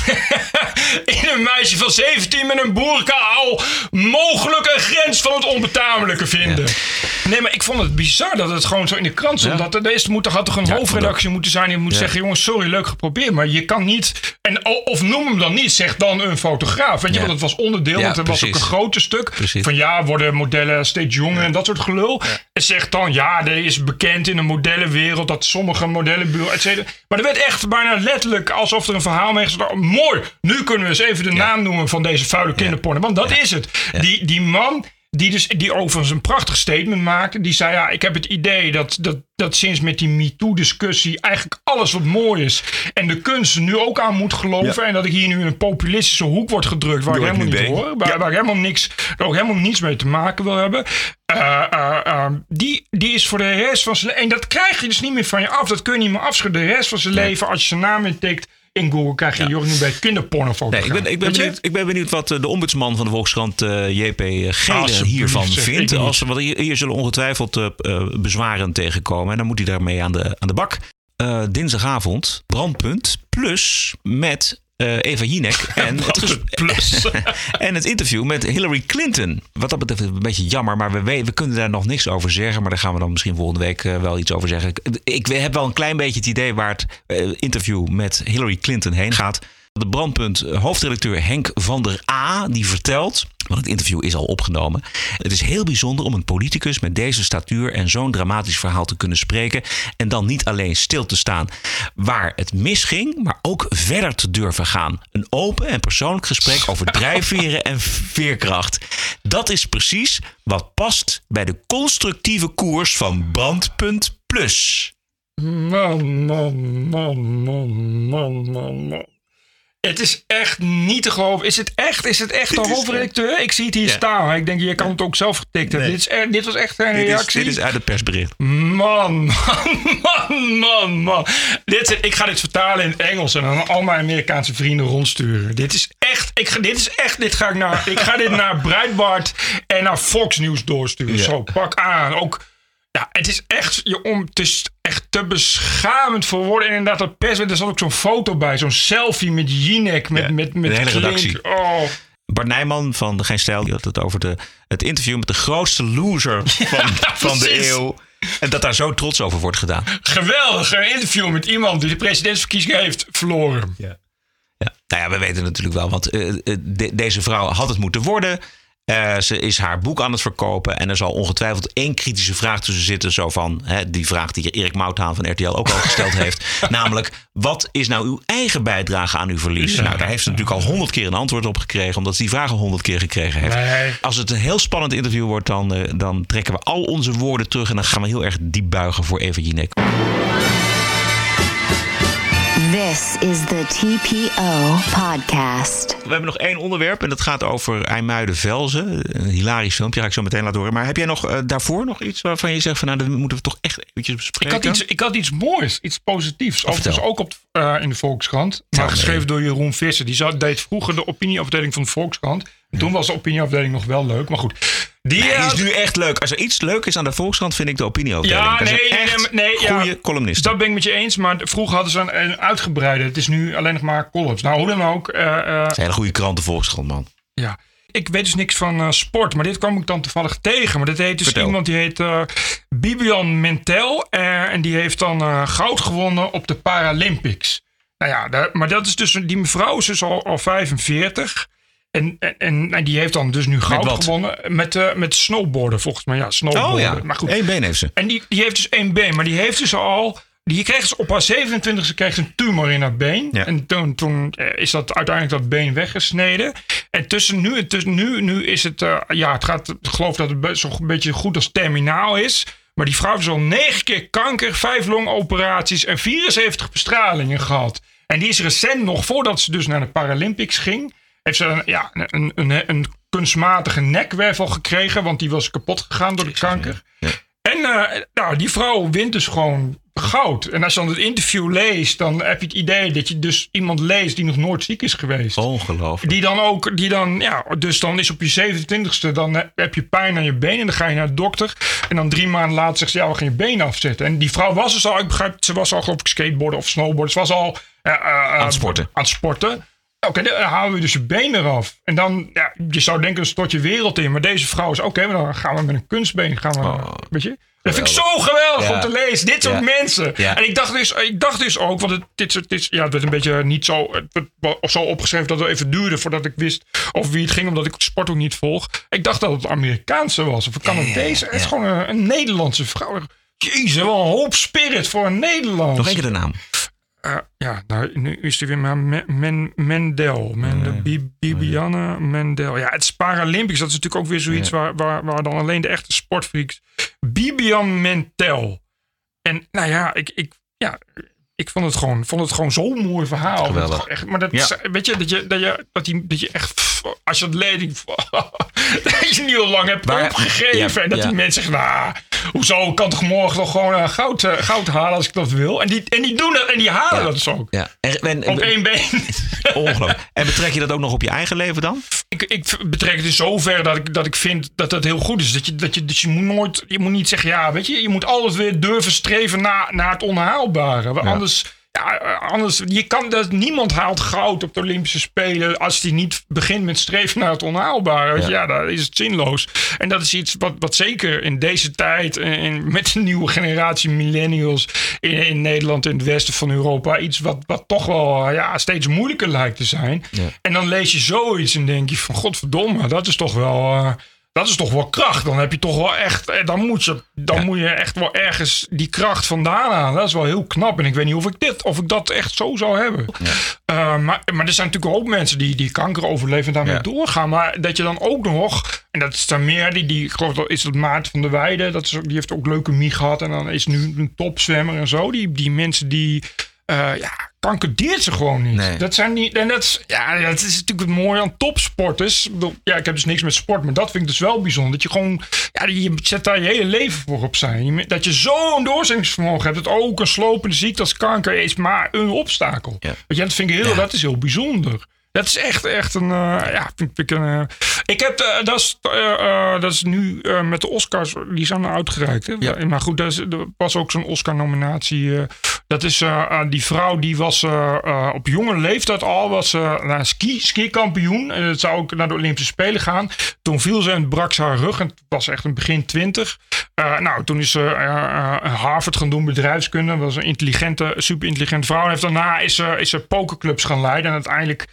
S1: in een meisje van 17 met een boerka... al mogelijk een grens van het onbetamelijke vinden. Nee, maar ik vond het bizar dat het gewoon zo in de krant stond. Dat er moet, er had toch een hoofdredactie moeten zijn die moet zeggen: jongens, sorry, leuk geprobeerd, maar je kan niet. En, of noem hem dan niet, zeg dan een fotograaf. Weet je, want het was onderdeel, want er was ook een grote stuk
S2: Precies.
S1: van ja, worden modellen steeds jonger en dat soort gelul. Zegt dan, ja, er is bekend in de modellenwereld dat sommige modellenbureaus, et cetera. Maar er werd echt bijna letterlijk alsof er een verhaal mee gezet. Mooi, nu kunnen we eens even de naam noemen van deze vuile kinderporno. Want dat is het. Die, die man die, dus, die overigens een prachtig statement maakte. Die zei, ja, ik heb het idee dat, dat, dat sinds met die MeToo-discussie... eigenlijk alles wat mooi is en de kunst nu ook aan moet geloven... en dat ik hier nu in een populistische hoek word gedrukt... waar ik helemaal niet hoor. Waar, waar ik helemaal niks, ook helemaal niets mee te maken wil hebben. Eh, eh, eh, die, die is voor de rest van zijn... En dat krijg je dus niet meer van je af. Dat kun je niet meer afschudden. De rest van zijn leven, als je zijn naam intikt... in Google krijg je Jorgen Nubé kinderpornofoto.
S2: Nee, ik ben, ik, ben benieuwd, ik ben benieuwd wat eh, de ombudsman van de Volkskrant, JP Gele, hiervan vindt. Als, want hier, hier zullen ongetwijfeld bezwaren tegenkomen. En dan moet hij daarmee aan de, aan de bak. Dinsdagavond, brandpunt, plus met eh, Eva Jinek en het, ges- en het interview met Hillary Clinton. Wat dat betreft een beetje jammer, maar we, we, kunnen daar nog niks over zeggen. Maar daar gaan we dan misschien volgende week eh, wel iets over zeggen. Ik, ik heb wel een klein beetje het idee waar het eh, interview met Hillary Clinton heen gaat. De brandpunt eh, hoofdredacteur Henk van der A. die vertelt. Want het interview is al opgenomen. Het is heel bijzonder om een politicus met deze statuur en zo'n dramatisch verhaal te kunnen spreken. En dan niet alleen stil te staan waar het misging, maar ook verder te durven gaan. Een open en persoonlijk gesprek over drijfveren en veerkracht. Dat is precies wat past bij de constructieve koers van Brandpunt Plus.
S1: Man, man, man, man, man, man, man. Het is echt niet te geloven. Is het echt? Is het echt de hoofdredacteur? Ik zie het hier
S2: Ja.
S1: staan. Ik denk, je kan het ook zelf getikt hebben.
S2: Nee.
S1: Dit, is dit was echt een
S2: Dit is,
S1: reactie.
S2: dit is uit het persbericht.
S1: Man, man, man, man, man. Dit, is- ik ga dit vertalen in het Engels en dan al mijn Amerikaanse vrienden rondsturen. Dit is echt, ik, ga- dit is echt, dit ga ik naar, ik ga dit naar Breitbart en naar Fox News doorsturen.
S2: Ja.
S1: Zo, pak aan. Ook, ja, het is echt, je, om, het is echt te beschamend voor woorden. En inderdaad, dat pers, er zat ook zo'n foto bij, zo'n selfie met Jinek, met,
S2: Ja,
S1: met, met
S2: de hele
S1: Klink.
S2: redactie.
S1: Oh,
S2: Bart Nijman van de Geen Stijl die had het over de, het interview met de grootste loser van, van de eeuw. En dat daar zo trots over wordt gedaan.
S1: geweldig. Een interview met iemand die de presidentsverkiezingen heeft verloren.
S2: Ja. Ja. Nou ja, we weten natuurlijk wel, want eh, eh, de- deze vrouw had het moeten worden. Eh, ze is haar boek aan het verkopen. En er zal ongetwijfeld één kritische vraag tussen zitten. Zo van hè, die vraag die Erik Mouthaan van RTL ook al gesteld heeft. Namelijk, wat is nou uw eigen bijdrage aan uw verlies?
S1: Ja.
S2: Nou, daar heeft ze natuurlijk al honderd keer een antwoord op gekregen. Omdat ze die vraag al honderd keer gekregen heeft.
S1: Nee.
S2: Als het een heel spannend interview wordt, dan, eh, dan trekken we al onze woorden terug. En dan gaan we heel erg diep buigen voor Eva Jinek.
S3: This is the TPO podcast.
S2: We hebben nog één onderwerp en dat gaat over IJmuiden-Velzen. Een hilarisch filmpje, ga ik zo meteen laten horen. Maar heb jij nog eh, daarvoor nog iets waarvan je zegt van nou, dat moeten we toch echt eventjes
S1: Ik
S2: bespreken?
S1: had, iets, ik had iets moois, iets positiefs. Overigens
S2: vertel.
S1: ook op, eh, in de Volkskrant. Maar geschreven door Jeroen Visser. Die zat, deed vroeger de opinieafdeling van de Volkskrant. En toen was de opinieafdeling nog wel leuk. Maar goed. Die,
S2: Nee, die
S1: had-
S2: is nu echt leuk. Als er iets leuk is aan de Volkskrant, vind ik de opinieafdeling.
S1: Ja, nee, nee, nee, nee, ja.
S2: goede columnisten.
S1: Dat ben ik met je eens. Maar vroeger hadden ze een, een uitgebreide. Het is nu alleen nog maar columns. Nou, hoe dan ook. eh, eh,
S2: Dat is een hele goede krant, de Volkskrant, man.
S1: Ja. Ik weet dus niks van eh, sport, maar dit kwam ik dan toevallig tegen. Maar dit heet dus
S2: Vertel.
S1: iemand die heet eh, Bibian Mentel. eh, en die heeft dan eh, goud gewonnen op de Paralympics. Nou ja, daar- maar dat is dus, die mevrouw is dus al, al 45. En, en, en, en die heeft dan dus nu goud gewonnen met, eh, met snowboarden, volgens mij. Ja, snowboarden.
S2: Oh ja,
S1: maar goed.
S2: Eén been heeft ze.
S1: En die, die heeft dus één been, maar die heeft dus al. Die kreeg dus op haar 27e kreeg ze een tumor in haar been.
S2: Ja.
S1: En toen, toen eh, is dat uiteindelijk dat been weggesneden. En tussen nu, en tussen nu, nu is het. eh, ja, het gaat. Ik geloof dat het zo'n beetje goed als terminaal is. Maar die vrouw heeft al negen keer kanker, vijf longoperaties en 74 bestralingen gehad. En die is recent nog, voordat ze dus naar de Paralympics ging, heeft ze een, ja, een, een, een kunstmatige nekwervel gekregen, want die was kapot gegaan door de kanker. En eh, nou, die vrouw wint dus gewoon goud. En als je dan het interview leest, dan heb je het idee dat je dus iemand leest die nog nooit ziek is geweest.
S2: Ongelooflijk.
S1: Die dan ook, die dan, ja, dus dan is op je 27ste, dan eh, heb je pijn aan je been en dan ga je naar de dokter. En dan drie maanden later zegt ze, ja, we gaan je been afzetten. En die vrouw was dus al, ik begrijp, ze was al geloof ik skateboarden of snowboarden. Ze was al eh, eh,
S2: Aan het sporten.
S1: Aan het sporten. Oké, dan halen we dus je been eraf. En dan, ja, je zou denken, dan stort je wereld in. Maar deze vrouw is, oké, maar dan gaan we met een kunstbeen, gaan we, weet je. Dat vind ik zo geweldig
S2: Ja.
S1: om te lezen. Dit soort
S2: Ja.
S1: mensen.
S2: Ja.
S1: En ik dacht dus, ik dacht dus ook, want het, dit, dit, ja, het werd een beetje niet zo, of zo opgeschreven dat het even duurde voordat ik wist over wie het ging, omdat ik sport ook niet volg. Ik dacht dat het Amerikaanse was, of een Canadese. Het is gewoon een, een Nederlandse vrouw. Jezus, wel een hoop spirit voor een Nederlands.
S2: Nog één keer de naam.
S1: Eh, ja, nou, nu is er weer maar Men, Men- Mendel. Mendel Bi- Bibiane Mendel. Ja, het is Paralympics. Dat is natuurlijk ook weer zoiets waar, waar, waar dan alleen de echte sportfreaks... Bibian Mentel. En nou ja, ik, ik, ja, ik vond het gewoon, vond het gewoon zo'n mooi verhaal. Dat Echt, maar dat,
S2: Ja.
S1: is- weet je, dat je, dat je, dat die, dat je echt... Als je het je, dat je niet al lang hebt
S2: Waar-
S1: opgegeven.
S2: Ja,
S1: en dat
S2: ja.
S1: die mensen zeggen, nou, hoezo, ik kan toch morgen nog gewoon eh, goud, eh, goud halen als ik dat wil. En die, en die doen dat en die halen
S2: Ja.
S1: dat dus ook.
S2: Ja. En,
S1: Op één been.
S2: ongelooflijk. En betrek je dat ook nog op je eigen leven dan?
S1: ik, ik betrek het in zover dat ik, dat ik vind dat dat heel goed is. Dat je, dat je, dus je moet nooit, je moet niet zeggen, ja, weet je, je moet altijd weer durven streven naar, naar het onhaalbare. Want
S2: Ja.
S1: Anders, ja, eh, anders, je kan dat, niemand haalt goud op de Olympische Spelen als die niet begint met streven naar het onhaalbare.
S2: Ja.
S1: ja, dan is het zinloos. En dat is iets wat, wat zeker in deze tijd, en, en met de nieuwe generatie millennials in, in Nederland, in het westen van Europa, iets wat, wat toch wel eh, ja, steeds moeilijker lijkt te zijn. En dan lees je zoiets en denk je van godverdomme, dat is toch wel, eh, dat is toch wel kracht. Dan heb je toch wel echt, eh, dan moet je, dan moet je echt wel ergens die kracht vandaan halen. Dat is wel heel knap. En ik weet niet of ik dit, of ik dat echt zo zou hebben. Eh, maar, maar er zijn natuurlijk ook mensen die, die kanker overleven en daarmee
S2: Ja.
S1: doorgaan. Maar dat je dan ook nog, en dat is dan meer, die, die ik geloof dat is dat Maarten van der Weijden, dat is, ook- die heeft ook leukemie gehad en dan is nu een topzwemmer en zo. Die, die mensen die eh, ja, kankerdeert ze gewoon niet. Dat zijn niet. En dat is, ja, dat is natuurlijk het mooie aan topsporters. Ja, ik heb dus niks met sport, maar dat vind ik dus wel bijzonder. Dat je gewoon, ja, je zet daar je hele leven voor op zijn. Dat je zo'n doorzettingsvermogen hebt. Dat ook een slopende ziekte als kanker is maar een obstakel. Weet je, dat vind ik heel, dat is heel bijzonder. Dat is echt, echt een. eh, ja, vind ik een. eh, ik heb. dat, is, dat is nu met de Oscars. Die zijn er uitgereikt. Hè? Maar goed, dat is, er was ook zo'n Oscar-nominatie. Dat is. eh, die vrouw die was eh, eh, op jonge leeftijd al. Was uh, ski, ski-kampioen. En het zou ook naar de Olympische Spelen gaan. Toen viel ze en brak ze haar rug. En het was echt een begin twintig. Nou, toen is ze Harvard gaan doen, bedrijfskunde. Was een intelligente, super intelligente vrouw. En heeft daarna is ze, is ze pokerclubs gaan leiden. En uiteindelijk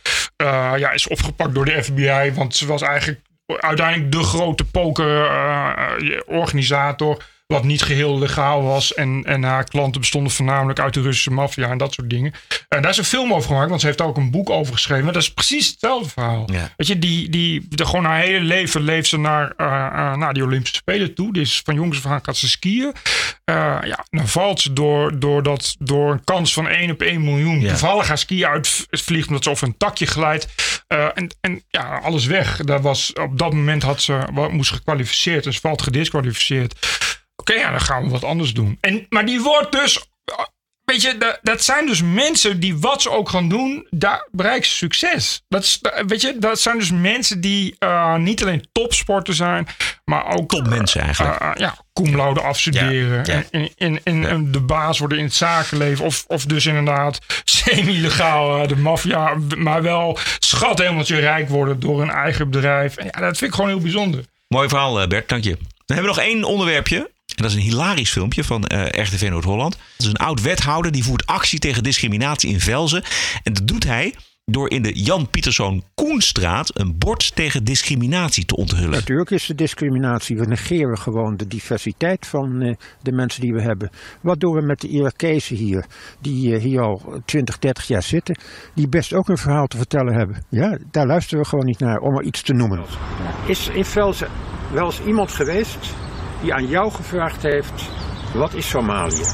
S1: ja, is opgepakt door de FBI. Want ze was eigenlijk uiteindelijk de grote pokerorganisator. Wat niet geheel legaal was. En, en haar klanten bestonden voornamelijk uit de Russische maffia en dat soort dingen. En daar is een film over gemaakt, want ze heeft daar ook een boek over geschreven. Maar dat is precies hetzelfde verhaal. Weet je, die, die, de, gewoon haar hele leven leeft ze naar, eh, eh, naar die Olympische Spelen toe. Dus van jongens aan gaat ze skiën. Eh, ja, dan valt ze door, door, dat, door een kans van 1 op 1 miljoen. Toevallig haar skiën uitvliegt omdat ze over een takje glijdt. En, en ja, alles weg. Dat was, op dat moment had ze, moest gekwalificeerd. Dus valt gedisqualificeerd. Oké, ja, dan gaan we wat anders doen. En, maar die wordt dus. Weet je, dat, dat zijn dus mensen die wat ze ook gaan doen, daar bereiken ze succes. Dat, is, weet je, dat zijn dus mensen die eh, niet alleen topsporter zijn, maar ook.
S2: Topmensen eigenlijk.
S1: eh, ja, cum laude afstuderen.
S2: Ja, ja.
S1: En, en, en, en de baas worden in het zakenleven. Of, of dus inderdaad semi-legaal eh, de maffia. Maar wel schat hemeltje rijk worden door een eigen bedrijf. En ja, dat vind ik gewoon heel bijzonder.
S2: Mooi verhaal, eh, Bert, dank je. Dan hebben we nog één onderwerpje. En dat is een hilarisch filmpje van eh RTV Noord-Holland. Dat is een oud wethouder die voert actie tegen discriminatie in Velzen. En dat doet hij door in de Jan Pieterszoon Koenstraat een bord tegen discriminatie te onthullen.
S5: Natuurlijk is er discriminatie. We negeren gewoon de diversiteit van eh, de mensen die we hebben. Wat doen we met de Irakezen hier, die eh, hier al 20, 30 jaar zitten, die best ook een verhaal te vertellen hebben? Ja, daar luisteren we gewoon niet naar, om er iets te noemen. Is in Velzen wel eens iemand geweest die aan jou gevraagd heeft, wat is Somalië?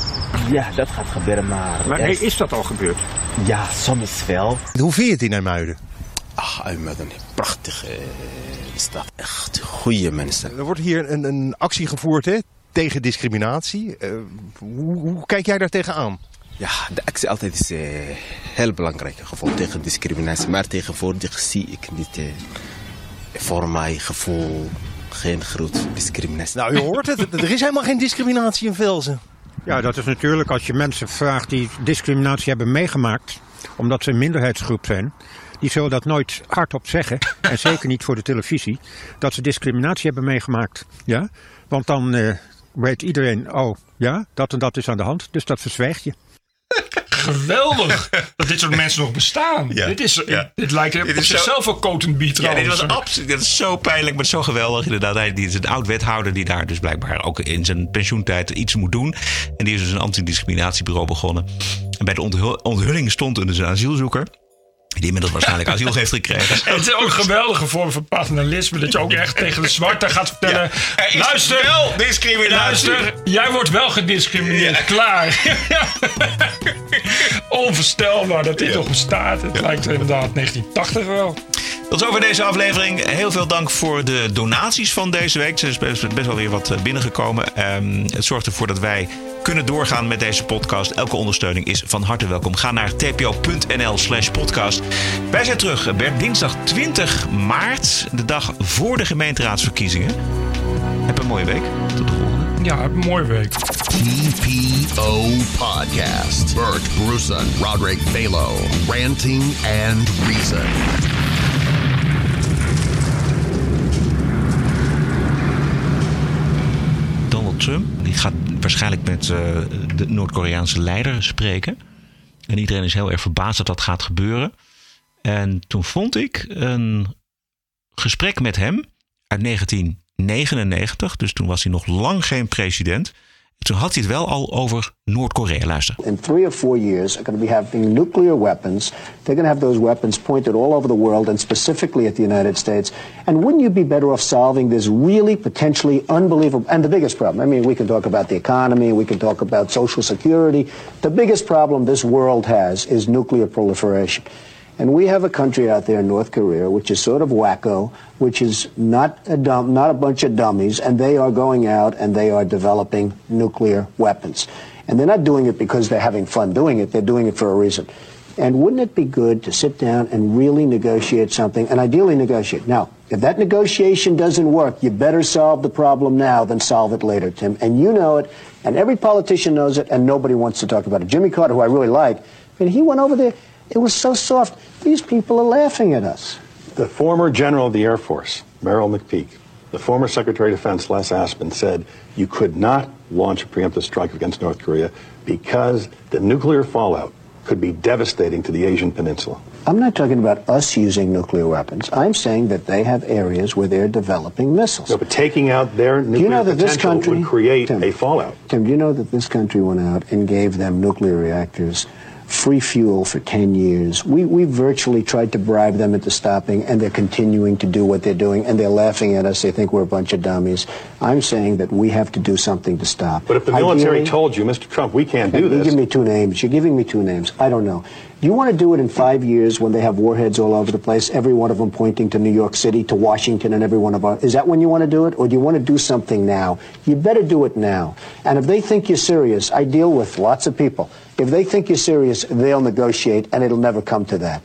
S19: Ja, dat gaat gebeuren, maar...
S5: Maar nee, is dat al gebeurd?
S19: Ja, soms wel.
S20: Hoe vind je het in IJmuiden?
S19: Ach, IJmuiden, prachtige eh, stad. Echt goede mensen.
S20: Er wordt hier een, een actie gevoerd hè, tegen discriminatie. Eh, hoe, hoe kijk jij daar tegenaan?
S19: Ja, de actie altijd is eh, heel belangrijk. Gewoon tegen discriminatie. Maar tegenwoordig zie ik niet eh, voor mijn gevoel geen grote discriminatie.
S20: Nou, je hoort het. Er is helemaal geen discriminatie in Velzen.
S5: Ja, dat is natuurlijk als je mensen vraagt die discriminatie hebben meegemaakt, omdat ze een minderheidsgroep zijn. Die zullen dat nooit hardop zeggen, en zeker niet voor de televisie, dat ze discriminatie hebben meegemaakt. Ja? Want dan eh, weet iedereen, oh ja, dat en dat is aan de hand, dus dat verzwijgt je.
S1: Geweldig dat dit soort mensen nog bestaan.
S2: Ja.
S1: Dit, is,
S2: Ja.
S1: dit lijkt
S2: Dit
S1: op
S2: is zo-
S1: zichzelf een beat
S2: Ja, dit was absoluut. Dat is zo pijnlijk, maar zo geweldig. Inderdaad, hij die is een oud wethouder die daar dus blijkbaar ook in zijn pensioentijd iets moet doen. En die is dus een antidiscriminatiebureau begonnen. En bij de onthul- onthulling stond dus een asielzoeker. Die inmiddels waarschijnlijk asiel heeft gekregen.
S1: En het is ook een geweldige vorm van paternalisme. Dat je ook echt tegen de zwarte gaat vertellen.
S2: Er is
S1: luister,
S2: wel discriminatie.
S1: Luister, jij wordt wel gediscrimineerd. Klaar. Onvoorstelbaar dat dit nog bestaat. Het lijkt inderdaad 1980 wel.
S2: Tot zover deze aflevering. Heel veel dank voor de donaties van deze week. Er is best, best wel weer wat eh, binnengekomen. Ehm, het zorgt ervoor dat wij kunnen doorgaan met deze podcast. Elke ondersteuning is van harte welkom. Ga naar tpo.nl slash podcast. Wij zijn terug, eh, Bert, dinsdag 20 maart. De dag voor de gemeenteraadsverkiezingen. Heb een mooie week. Tot de volgende.
S1: Ja, een mooie week.
S13: TPO Podcast. Bert Bruson, Roderick Balo. Ranting and Reason.
S2: Die gaat waarschijnlijk met eh, de Noord-Koreaanse leider spreken. En iedereen is heel erg verbaasd dat dat gaat gebeuren. En toen vond ik een gesprek met hem uit 1999. Dus toen was hij nog lang geen president. Toen had hij wel al over Noord-Korea. Luister.
S21: in three or four years are going to be having nuclear weapons. They're going to have those weapons pointed all over the world and specifically at the United States. And wouldn't you be better off solving this really potentially unbelievable and the biggest problem? I mean, we can talk about the economy, we can talk about social security. The biggest problem this world has is nuclear proliferation. And we have a country out there in North Korea which is sort of wacko, which is not a dumb, not a bunch of dummies, and they are going out and they are developing nuclear weapons. And they're not doing it because they're having fun doing it, they're doing it for a reason. And wouldn't it be good to sit down and really negotiate something, and ideally negotiate? Now, if that negotiation doesn't work, you better solve the problem now than solve it later, Tim. And you know it, and every politician knows it, and nobody wants to talk about it. Jimmy Carter, who I really like, mean, he went over there, it was so soft. These people are laughing at us.
S22: The former general of the Air Force, Merrill McPeak, the former Secretary of Defense, Les Aspin, said you could not launch a preemptive strike against North Korea because the nuclear fallout could be devastating to the Asian Peninsula.
S21: I'm not talking about us using nuclear weapons. I'm saying that they have areas where they're developing missiles.
S22: No, but taking out their nuclear
S21: do you know that this country
S22: would create
S21: Tim,
S22: a fallout.
S21: Tim, do you know that this country went out and gave them nuclear reactors, free fuel for 10 years? We, we virtually tried to bribe them into stopping, and they're continuing to do what they're doing, and they're laughing at us. They think we're a bunch of dummies. I'm saying that we have to do something to stop.
S22: But if the military
S21: Ideally-
S22: told you, Mr. Trump, we can't do this.
S21: you give me two names. You're giving me two names. I don't know. Do you want to do it in five years when they have warheads all over the place, every one of them pointing to New York City, to Washington, and every one of our? Is that when you want to do it, or do you want to do something now? You better do it now. And if they think you're serious, I deal with lots of people. If they think you're serious, they'll negotiate, and it'll never come to that.